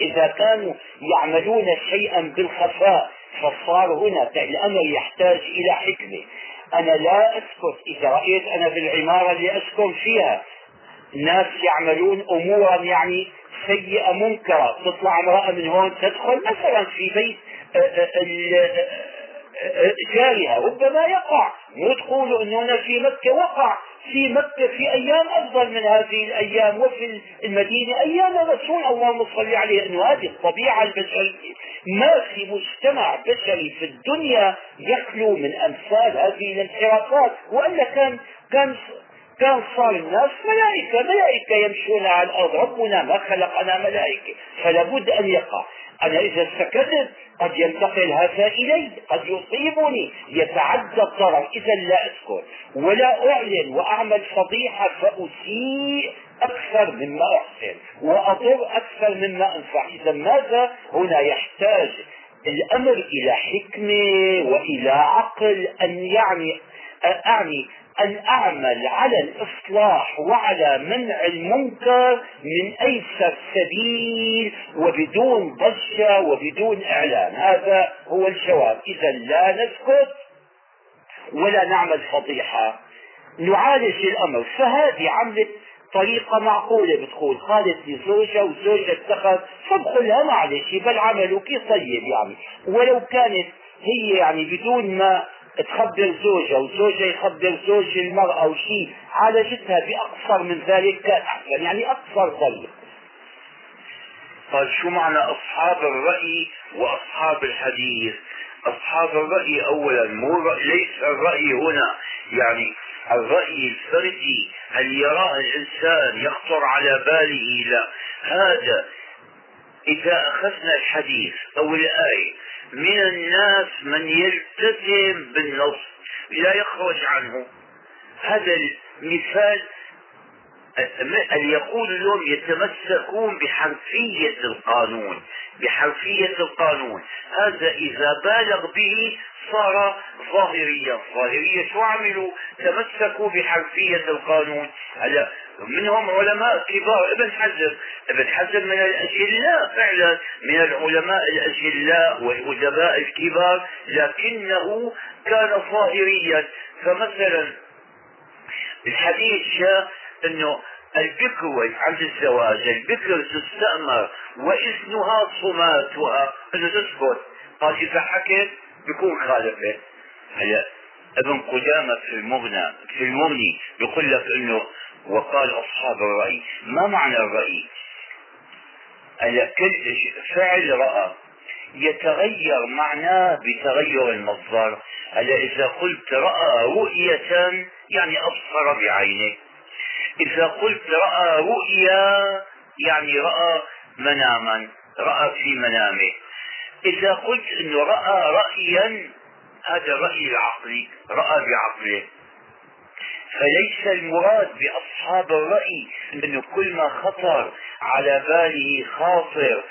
إذا كانوا يعملون شيئا بالخفاء فصار هنا الأمر يحتاج إلى حكمة. أنا لا أسكت إذا رأيت أنا بالعمارة اللي أسكن فيها ناس يعملون أمورا يعني سيئة منكرة تطلع امرأة من هون تدخل مثلا في بيت جارها ربما يقع. انه هنا في مكة وقع. في مكة في أيام أفضل من هذه الأيام وفي المدينة أيام الرسول. اللهم صل عليه أنه هذه الطبيعة البشرية. ما في مجتمع بشري في الدنيا يخلو من أمثال هذه الانحرافات. وإلا كان كان كان صار الناس ملائكة ملائكة يمشون على الأرض. ربنا ما خلقنا ملائكة فلا بد أن يقع. أنا إذا سكتت قد ينتقل هذا إلي قد يصيبني. يتعدى الضرر إذا لا أسكت ولا أعلن وأعمل فضيحة فأسيء أكثر مما أحسن وأضر أكثر مما أنفع. إذا ماذا؟ هنا يحتاج الأمر إلى حكمة وإلى عقل أن يعني أعني أن أعمل على الإصلاح وعلى منع المنكر من أيسر سبيل وبدون ضجة وبدون إعلان. هذا هو الجواب. إذا لا نسكت ولا نعمل فضيحة. نعالج الأمر. فهذه عملت طريقة معقولة بتقول قالت لزوجها وزوجها اتخذ. فادخلها معلش بل عملك طيب يعني. ولو كانت هي يعني بدون ما تخبر زوجها وزوجها يخبر زوج المرأة أو شيء عالجتها بأقصر من ذلك كان احسن يعني أقصر طريق قال شو معنى أصحاب الرأي وأصحاب الحديث؟ أصحاب الرأي اولا مو ليس الرأي هنا. يعني الرأي الفردي هل يراه الإنسان يخطر على باله؟ لا. هذا إذا أخذنا الحديث أو الآية من الناس من يلتزم بالنص لا يخرج عنه. هذا المثال اللي يقول اليوم يتمسكون بحرفية القانون بحرفية القانون. هذا إذا بالغ به صار ظاهريا. ظاهرية شو عملوا؟ تمسكوا بحرفية القانون. هلا منهم علماء كبار. ابن حزم ابن حزم من الأجلاء فعلا من العلماء الأجلاء والأدباء الكبار لكنه كان ظاهريا. فمثلا الحديث جاء إنه البكر عند الزواج البكر تستأمر وإذنها صماتها. انه تسكت قال إذا حكت بيكون خالفه هلا ابن قدامة في المغنى في المغني بيقول لك إنه وقال أصحاب الرأي ما معنى الرأي؟ هلا كل فعل رأى؟ يتغير معناه بتغير المصدر. هلا إذا قلت رأى رؤية يعني أبصر بعينه. إذا قلت رأى رؤيا يعني رأى مناما رأى في منامه. إذا قلت أنه رأى رأيا هذا الرأي العقلي رأى بعقله. فليس المراد بأصحاب الرأي أنه كل ما خطر على باله خاطر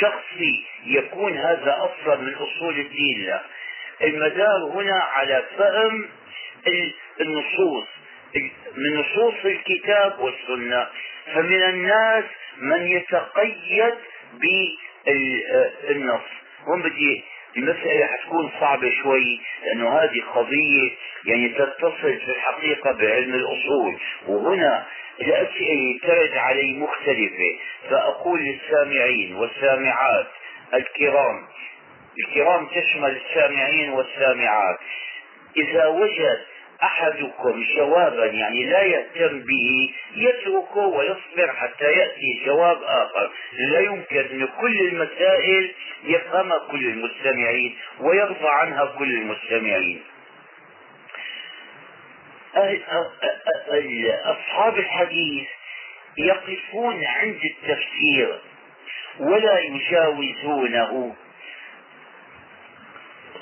شخصي يكون هذا أصلا من أصول الدين. لا. المدار هنا على فهم النصوص. من نصوص الكتاب والسنة. فمن الناس من يتقيد بالنص. هون بدي المسألة حتكون صعبة شوي لأنه هذه قضية يعني تتصل في الحقيقة بعلم الأصول. وهنا الأسئلة ترد علي مختلفة. فأقول للسامعين والسامعات الكرام الكرام تشمل السامعين والسامعات. إذا وجد أحدكم جوابا يعني لا يهتم به يتركه ويصبر حتى يأتي جواب آخر. لا يمكن ان كل المسائل يفهمها كل المستمعين ويرضى عنها كل المستمعين. أصحاب الحديث يقفون عند التفسير ولا يجاوزونه.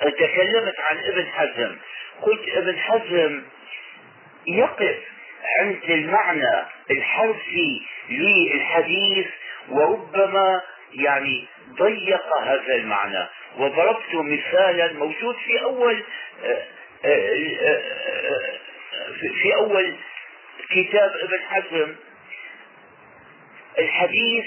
تكلمت عن ابن حزم. قلت أبن حزم يقف عند المعنى الحرفي للحديث وربما يعني ضيق هذا المعنى. وضربت مثالا موجود في أول آه، آه، آه، في أول كتاب أبن حزم. الحديث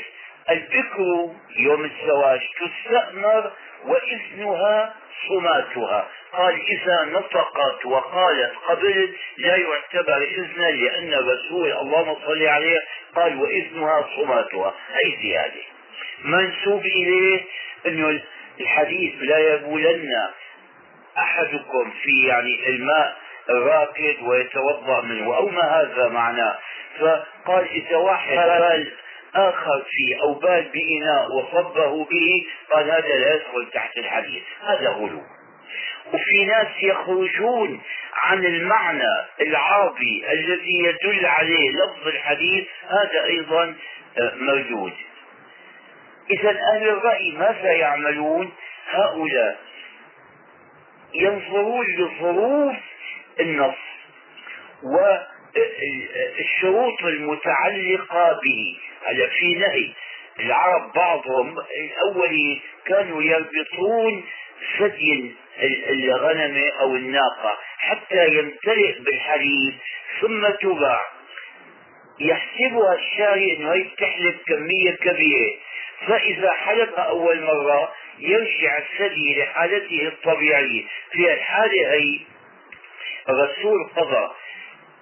البكر يوم الزواج تستأمر وإذنها صماتها قال إذا نطقت وقالت قبل لا يعتبر إذنا لأن الرسول اللهم صل عليه قال وإذنها صماتها أي زيادة. منسوب إليه أنه الحديث لا يبولن أحدكم في يعني الماء الراكد ويتوضأ منه أو ما هذا معناه. فقال إذا واحد بال آخر فيه أو بال بإناء وصبه به قال هذا لا يدخل تحت الحديث هذا غلو. وفي ناس يخرجون عن المعنى العربي الذي يدل عليه لفظ الحديث هذا أيضا آه، موجود. إذا أهل الرأي ماذا يعملون؟ هؤلاء ينظرون لظروف النص والشروط المتعلقة به. هلا في نهي. العرب بعضهم الأول كانوا يربطون ثدي الغنم أو الناقة حتى يمتلئ بالحليب ثم تباع يحسبها الشاري إنه هي بتحلب كمية كبيرة. فإذا حلب أول مرة يرجع الثدي لحالته الطبيعية. في الحالة هي الرسول قضى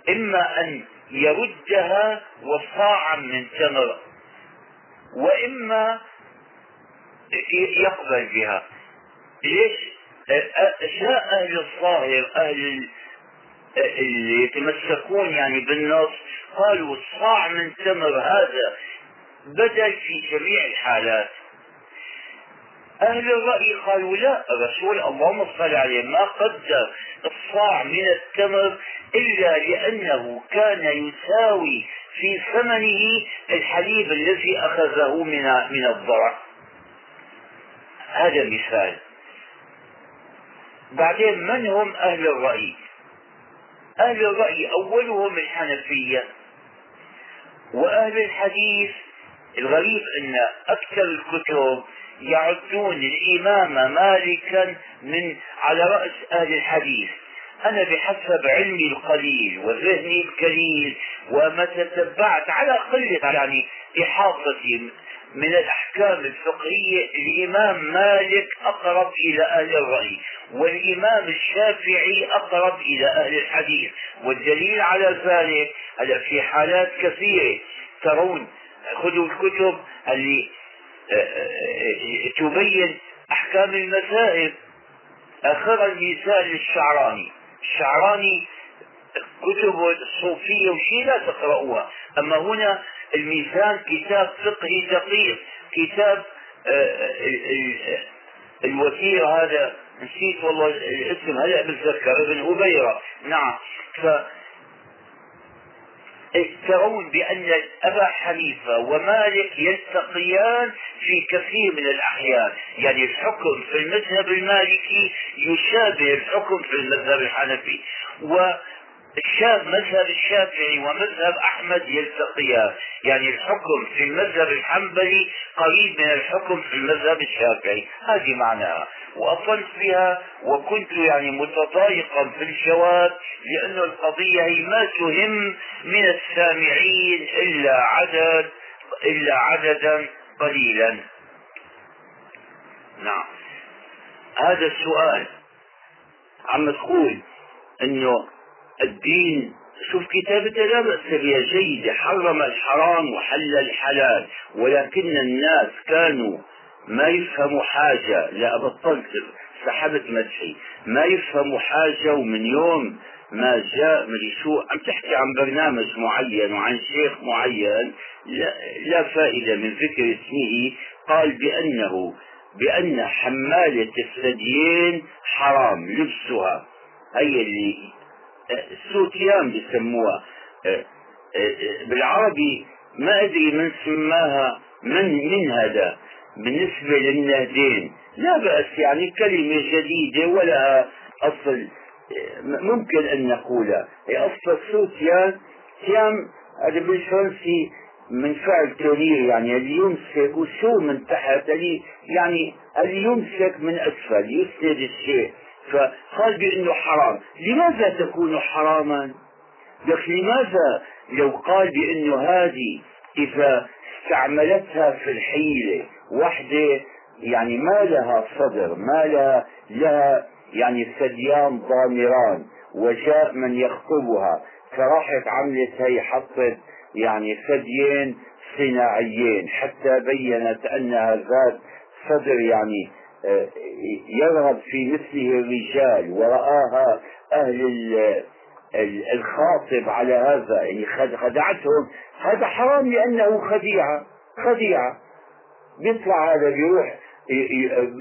إما أن يردها وصاعا من تمر وإما يقبل بها. ليش؟ جاء أهل الظاهر أهل اللي يتمسكون يعني بالنص قالوا الصاع من تمر هذا بدل في جميع الحالات. أهل الرأي قالوا لا الرسول اللهم صل عليه. ما قدر الصاع من التمر إلا لأنه كان يساوي في ثمنه الحليب الذي أخذه من من الضرع. هذا مثال. بعدين من هم أهل الرأي؟ أهل الرأي أولهم الحنفية. وأهل الحديث الغريب أن أكثر الكتب يعدون الإمام مالكا من على رأس أهل الحديث. أنا بحسب علمي القليل وذهني الكليل وما تتبعت على قلة يعني إحاطتي من الأحكام الفقهية الإمام مالك أقرب إلى أهل الرأي والإمام الشافعي أقرب إلى أهل الحديث. والدليل على ذلك هلا في حالات كثيرة ترون خذوا الكتب اللي تبين أحكام المذاهب آخر المثال للشعراني الشعراني كتب الصوفية وشي لا تقرأوها. أما هنا الميزان كتاب فقهي دقيق. كتاب آه، الوثير هذا نسيت والله الاسم هلا بتذكر ابن هبيرة نعم. ف ترون بأن أبا حنيفة ومالك يلتقيان في كثير من الأحيان. يعني الحكم في المذهب المالكي يشابه الحكم في المذهب الحنفي. و الشاب مذهب الشافعي ومذهب أحمد يلتقيان يعني الحكم في المذهب الحنبلي قريب من الحكم في المذهب الشافعي. هذه معناها. واصلت بها وكنت يعني متضايقا في الجواب لأن القضية هي ما تهم من السامعين إلا عدد إلا عددا قليلا. نعم. هذا السؤال. عم تقول إنه الدين. شوف كتابته لا بأس جيدة حرم الحرام وحل الحلال ولكن الناس كانوا ما يفهموا حاجة. لا بطلت سحبت مدحي. ما يفهموا حاجة ومن يوم ما جاء من شو عم تحكي عن برنامج معين وعن شيخ معين لا, لا فائدة من ذكر اسمه. قال بأنه بأن حمالة الثديين حرام لبسها. هي اللي السوتيان بيسموها. بالعربي ما أدري من سماها من من هذا؟ بالنسبة للنهدين. لا بأس يعني كلمة جديدة ولا أصل ممكن أن نقولها. أصل الصوت تيام هذا بالفرنسي من فعل تونير يعني اللي يمسك وشو من تحت اللي يعني اللي يمسك من أسفل يسند الشيء. فقال بأنه حرام. لماذا تكون حراما؟ لك لماذا لو قال بأنه هذه إذا استعملتها في الحيلة وحدة يعني ما لها صدر ما لها لها يعني ثديان ضامران وجاء من يخطبها فراحت عملت هي حطت يعني ثديين صناعيين حتى بينت أنها ذات صدر يعني يرغب في مثله الرجال ورآها أهل الخاطب على هذا يعني خدعتهم. هذا حرام لأنه خديعة خديعة. بيطلع هذا بيروح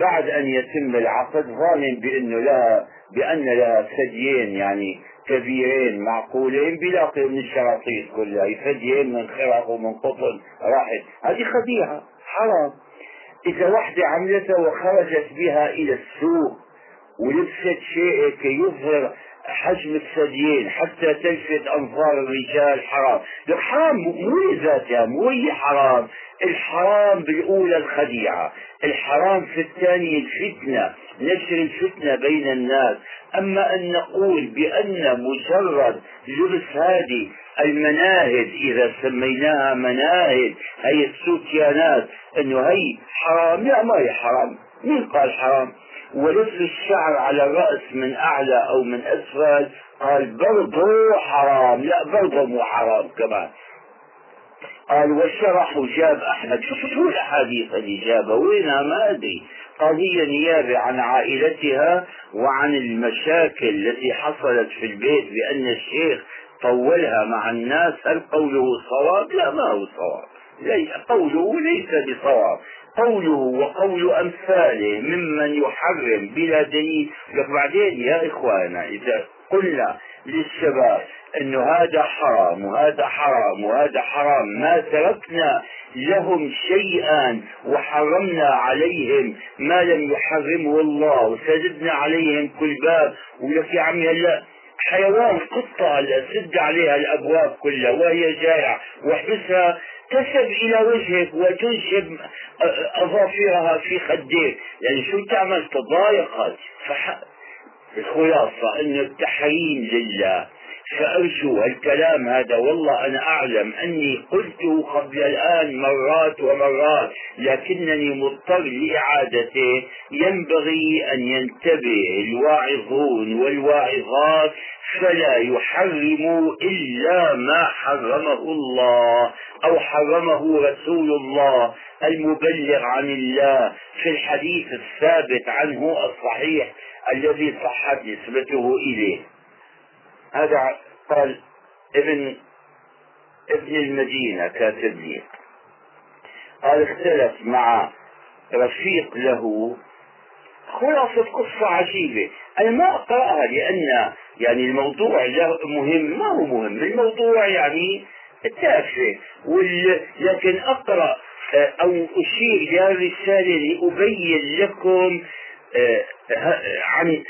بعد أن يتم العقد ظالم بأنه لها بأن لها ثديين يعني كبيرين معقولين بيلاقي من الشراطيط كلها. ثديين من خرق ومن قطن راحت هذه خديعة حرام. إذا وحدة عملتها وخرجت بها إلى السوق ولبست شيء كي يظهر حجم الثديين حتى تلفت أنظار الرجال حرام. لك حرام مو لذاتها مو هي حرام. الحرام بالأولى الخديعة. الحرام في الثانية الفتنة. نشر الفتنة بين الناس. أما أن نقول بأن مجرد لبس هذه المناهج إذا سميناها مناهج هي السوتيانات أنه هي حرام. لا ما هي حرام. مين قال حرام؟ ولف الشعر على الرأس من أعلى أو من أسفل قال برضه حرام. لا برضه مو حرام كمان. قال وشرح وجاب أحمد. شو الأحاديث اللي جابها. وينها؟ ما أدري. هي نيابة عن عائلتها وعن المشاكل التي حصلت في البيت بأن الشيخ طولها مع الناس هل قوله صواب؟ لا ما هو صواب. قوله ليس بصواب. قوله وقول أمثاله ممن يحرم بلا دليل. لك بعدين يا إخوانا إذا قلنا للشباب أنه هذا حرام وهذا حرام وهذا حرام ما تركنا لهم شيئا وحرمنا عليهم ما لم يحرمه الله. وسددنا عليهم كل باب. ولك يا عمي هلا حيوان قطة سد عليها الأبواب كلها وهي جائعة واحبسها تسب إلى وجهك وتنشب أظافرها في خديك. يعني شو تعمل؟ تضايقت فح... الخلاصة ان التحريم لله. فأرجو الكلام هذا والله أنا أعلم أني قلته قبل الآن مرات ومرات لكنني مضطر لإعادته. ينبغي أن ينتبه الواعظون والواعظات فلا يحرموا إلا ما حرمه الله أو حرمه رسول الله المبلغ عن الله. في الحديث الثابت عنه الصحيح الذي صحت نسبته إليه. هذا قال ابن ابن المدينة كاتب لي قال اختلف مع رفيق له خلاصة قصة عجيبة. أنا ما أقرأها لأن يعني الموضوع مهم ما هو مهم. الموضوع يعني تافه لكن أقرأ أو أشير إلى رسالة لأبين لكم آه، عن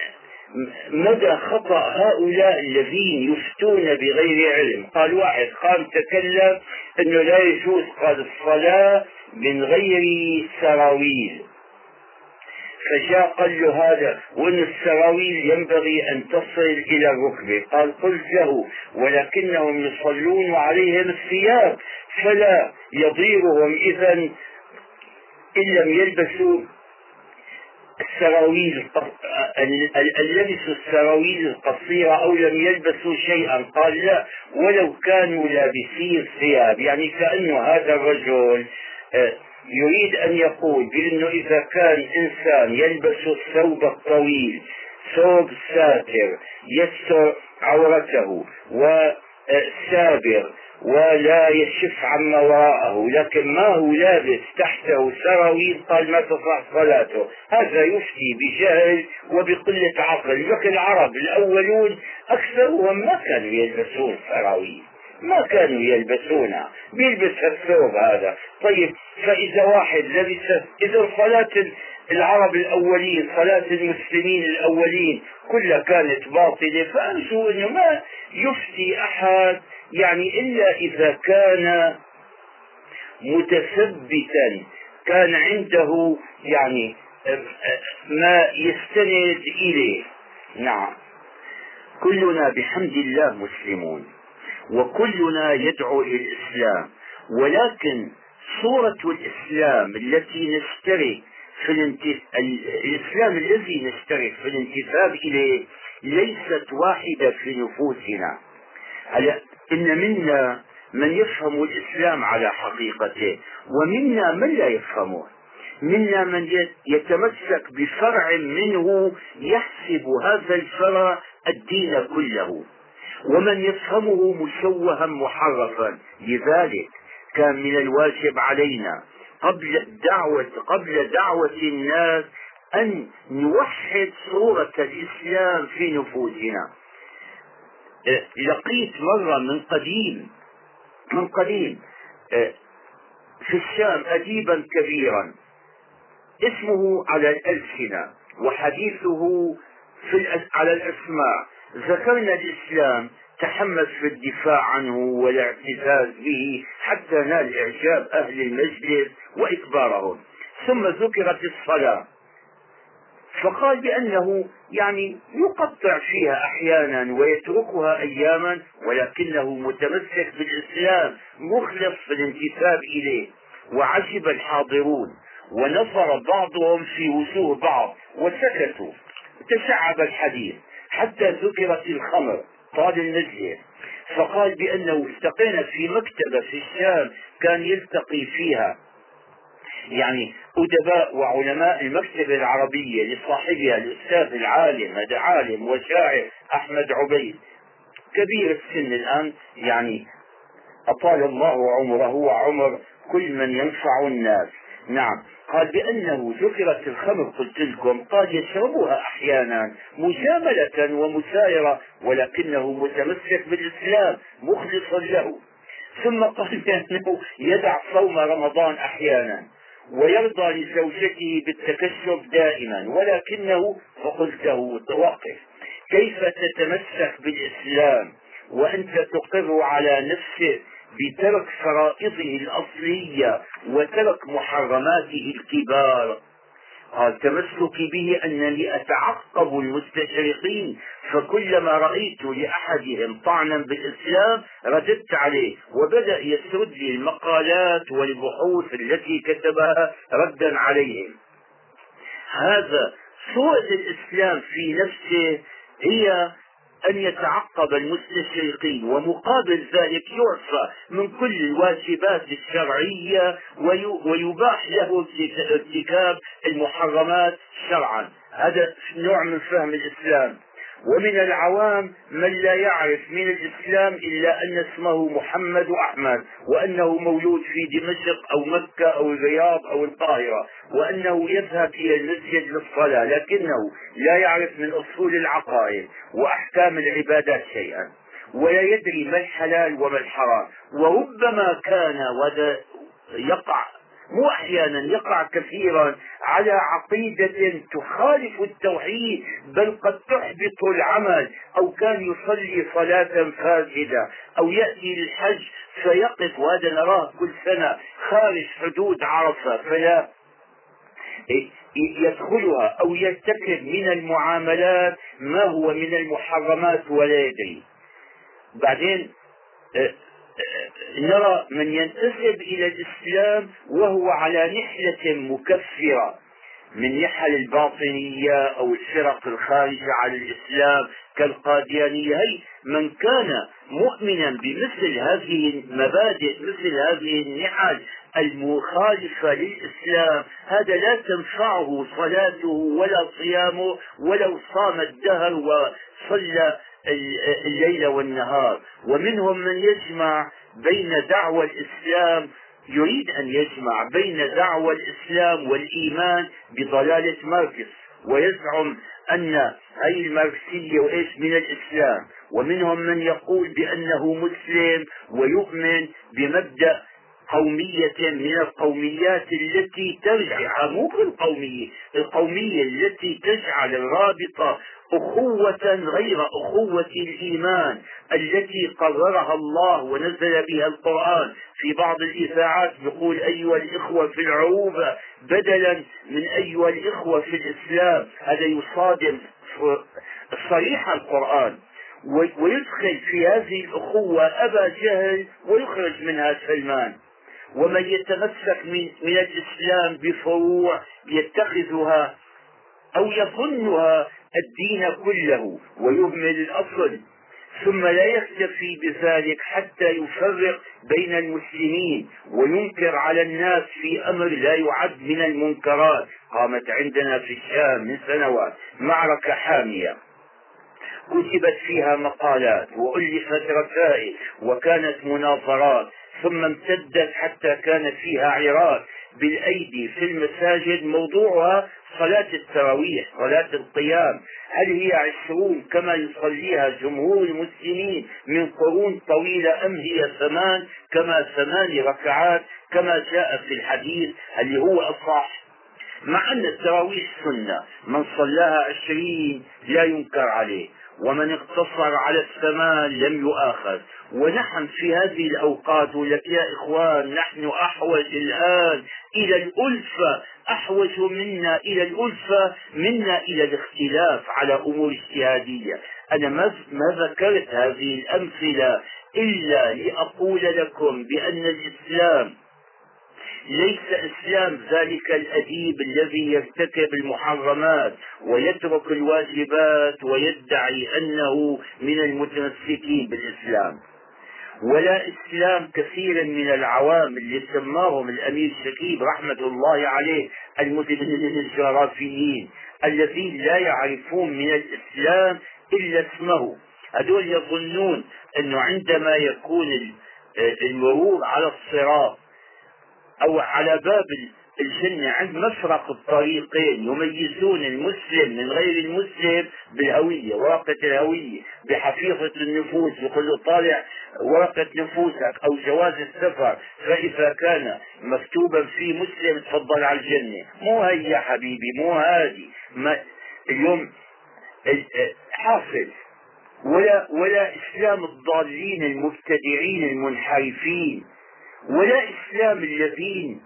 مدى خطأ هؤلاء الذين يفتون بغير علم؟ قال واحد قام تكلم أنه لا يجوز قال الصلاة من غير سراويل فجاء قال له هذا وإن السراويل ينبغي أن تصل إلى الركبة. قال قلت له ولكنهم يصلون وعليهم الثياب فلا يضيرهم اذا إن لم يلبسوا السراويل لبسوا السراويل القصيرة أو لم يلبسوا شيئا. قال لا ولو كانوا لابسين ثياب. يعني كأنه هذا الرجل آه، يريد أن يقول بأنه إذا كان إنسان يلبس الثوب الطويل ثوب ساتر يستر عورته وسابر ولا يشف عما وراءه لكن ما هو لابس تحته سراويل قال ما تصح صلاته هذا يفتي بجهل وبقلة عقل. لكن العرب الأولون أكثرهم ما كانوا يلبسون سراويل ما كانوا يلبسونها بيلبس الثوب هذا. طيب فإذا واحد لبس إذا صلاة العرب الأولين صلاة المسلمين الأولين كلها كانت باطلة فأنسوا أنه ما يفتي أحد يعني إلا إذا كان متثبتا كان عنده يعني ما يستند إليه. نعم. كلنا بحمد الله مسلمون وكلنا يدعو إلى الإسلام. ولكن صورة الإسلام التي نشترك في الانتف... الإسلام الذي نشترك في الانتساب إليه ليست واحدة في نفوسنا. إن منا من يفهم الإسلام على حقيقته ومنا من لا يفهمه. منا من يتمسك بفرع منه يحسب هذا الفرع الدين كله. ومن يفهمه مشوها محرفا. لذلك كان من الواجب علينا قبل الدعوة قبل دعوة الناس أن نوحد صورة الإسلام في نفوسنا. لقيت مرة من قديم من قديم أه، في الشام أديبا كبيرا اسمه على الألسنة وحديثه في على الأسماع ذكرنا الإسلام تحمس في الدفاع عنه والاعتزاز به حتى نال إعجاب أهل المجلس وإكبارهم. ثم ذكرت الصلاة. فقال بأنه يعني يقطع فيها أحيانا ويتركها أياما ولكنه متمسك بالإسلام مخلص في الانتساب إليه. وعجب الحاضرون ونظر بعضهم في وجوه بعض وسكتوا. تشعب الحديث حتى ذكرت الخمر طال المجلس فقال بأنه التقينا في مكتبة في الشام كان يلتقي فيها. يعني أدباء وعلماء المكتبة العربية لصاحبها الأستاذ العالم هذا عالم وشاعر أحمد عبيد. كبير السن الآن يعني أطال الله عمره وعمر كل من ينفع الناس. نعم. قال بأنه ذكرت الخمر قلت لكم قال يشربها أحيانا مجاملة ومسايرة ولكنه متمسك بالإسلام مخلصا له. ثم قال [laughs] بأنه يدع صوم رمضان أحيانا. ويرضى لزوجته بالتكشف دائما ولكنه فقلت له توقف كيف تتمسك بالإسلام وأنت تقر على نفسك بترك فرائضه الأصلية وترك محرماته الكبار؟ قال تمسكي به أنني أتعقب المستشرقين فكلما رأيت لأحدهم طعنا بالإسلام رددت عليه وبدأ يسرد لي المقالات والبحوث التي كتبها ردا عليهم هذا سوء الإسلام في نفسه هي أن يتعقب المستشرقين ومقابل ذلك يعفى من كل الواجبات الشرعية ويباح له ارتكاب المحرمات شرعا. هذا نوع من فهم الإسلام. ومن العوام من لا يعرف من الإسلام إلا أن اسمه محمد أحمد وأنه مولود في دمشق أو مكة أو الرياض أو القاهرة وأنه يذهب إلى المسجد للصلاة لكنه لا يعرف من أصول العقائد وأحكام العبادات شيئا ولا يدري ما الحلال وما الحرام وربما كان وهذا يقع مو أحيانا يقع كثيرا على عقيدة تخالف التوحيد بل قد تحبط العمل أو كان يصلي صلاة فاسدة أو يأتي للحج فيقف. وهذا نراه كل سنة خارج حدود عرفة فلا يدخلها أو يرتكب من المعاملات ما هو من المحرمات ولا يدري. بعدين نرى من ينتسب إلى الإسلام وهو على نحلة مكفرة من نحل الباطنية أو الفرق الخارجة على الإسلام كالقاديانية. هي من كان مؤمنا بمثل هذه المبادئ مثل هذه النحل المخالفة للإسلام هذا لا تنفعه صلاته ولا صيامه ولو صام الدهر وصلى الليل والنهار. ومنهم من يجمع بين دعوى الإسلام يريد أن يجمع بين دعوى الإسلام والإيمان بضلالة ماركس ويزعم أن هي الماركسية وإيش من الإسلام. ومنهم من يقول بأنه مسلم ويؤمن بمبدأ قومية من القوميات التي ترجع مو بالقومية القومية التي تجعل الرابطة أخوة غير أخوة الإيمان التي قررها الله ونزل بها القرآن. في بعض الإذاعات يقول أيها الإخوة في العروبة بدلا من أيها الإخوة في الإسلام. هذا يصادم صريح القرآن. ويدخل في هذه الأخوة أبا جهل ويخرج منها سلمان. ومن يتمسك من, من الإسلام بفروع يتخذها أو يظنها الدين كله ويهمل الأصل ثم لا يكتفي بذلك حتى يفرق بين المسلمين وينكر على الناس في أمر لا يعد من المنكرات. قامت عندنا في الشام من سنوات معركة حامية. كتبت فيها مقالات وألفت رسائل وكانت مناظرات ثم امتدت حتى كان فيها عراك بالأيدي في المساجد موضوعها صلاة التراويح صلاة القيام. هل هي عشرون كما يصليها جمهور المسلمين من قرون طويلة أم هي ثمان؟ كما ثمان ركعات كما جاء في الحديث اللي هو الصح. مع أن التراويح سنة من صلاها عشرين لا ينكر عليه. ومن اقتصر على الثمان لم يؤاخذ. ونحن في هذه الأوقات لك يا إخوان نحن أحوج الآن إلى الألفة أحوج منا إلى الألفة منا إلى الاختلاف على أمور اجتهادية. أنا ما ذكرت هذه الأمثلة إلا لأقول لكم بأن الإسلام ليس إسلام ذلك الأديب الذي يرتكب المحرمات ويترك الواجبات ويدعي أنه من المتمسكين بالإسلام. ولا إسلام كثير من العوام اللي سماهم الأمير شكيب رحمة الله عليه المتدينين الجغرافيين الذين لا يعرفون من الإسلام إلا اسمه. هذول يظنون أنه عندما يكون المرور على الصراط أو على باب الجنة عند مفرق الطريقين يميزون المسلم من غير المسلم بالهوية ورقة الهوية بحفيظة النفوس يقول له طالع ورقة نفوسك أو جواز السفر فإذا كان مكتوبا في مسلم تفضل على الجنة. مو هي يا حبيبي مو هذه. ما اليوم حاصل ولا ولا إسلام الضالين المبتدعين المنحرفين. ولا إسلام الذين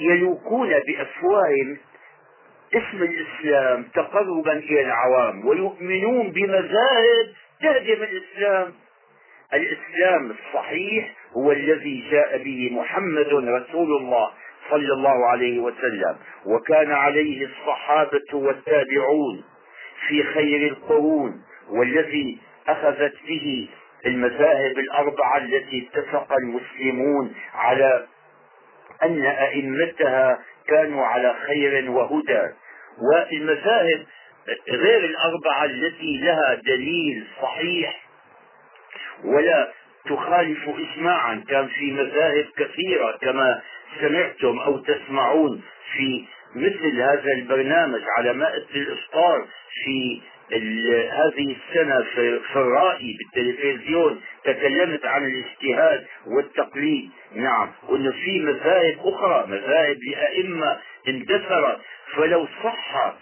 يلوكون بأفواههم اسم الإسلام تقربا إلى العوام ويؤمنون بمذاهب تهدم الإسلام. الإسلام الصحيح هو الذي جاء به محمد رسول الله صلى الله عليه وسلم وكان عليه الصحابة والتابعون في خير القرون والذي أخذت به المذاهب الأربعة التي اتفق المسلمون على أن أئمتها كانوا على خير وهدى. والمذاهب غير الأربعة التي لها دليل صحيح ولا تخالف إجماعا كان في مذاهب كثيرة كما سمعتم أو تسمعون في مثل هذا البرنامج على مائة الإفطار في هذه السنة في, الرأي بالتلفزيون تكلمت عن الاجتهاد والتقليد. نعم. وانه في مذاهب أخرى مذاهب لأئمة اندثرت فلو صح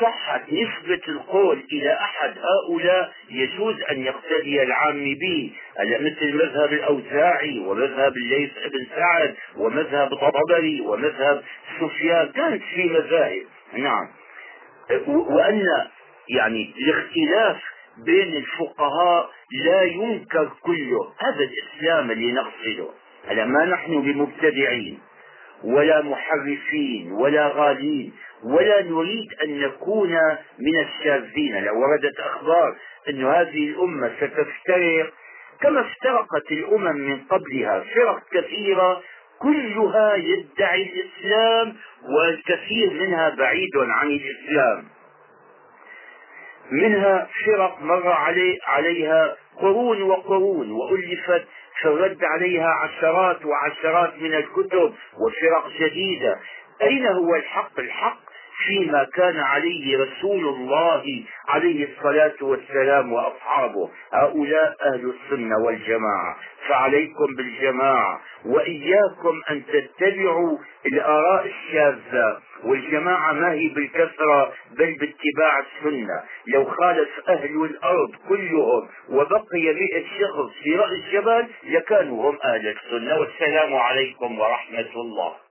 صحت نسبة القول إلى أحد هؤلاء يجوز أن يقتدي العام به. مثل مذهب الأوزاعي ومذهب الليث بن سعد ومذهب طبري ومذهب سفيان. كانت في مذاهب. نعم. وأن يعني الاختلاف بين الفقهاء لا ينكر كله. هذا الإسلام اللي نقصده. هلا ما نحن بمبتدعين ولا محرفين ولا غالين ولا نريد أن نكون من الشاذين. لو وردت أخبار أن هذه الأمة ستفترق كما افترقت الأمم من قبلها فرق كثيرة كلها يدعي الإسلام والكثير منها بعيد عن الإسلام. منها فرق مر علي عليها قرون وقرون وألفت في الرد عليها عشرات وعشرات من الكتب وفرق جديدة أين هو الحق؟ الحق فيما كان عليه رسول الله عليه الصلاة والسلام وأصحابه. هؤلاء أهل السنة والجماعة. فعليكم بالجماعة. وإياكم أن تتبعوا الآراء الشاذة. والجماعة ما هي بالكثرة بل باتباع السنة. لو خالف أهل الأرض كلهم وبقي مئة شخص في رأس الجبل لكانوا هم أهل السنة. والسلام عليكم ورحمة الله.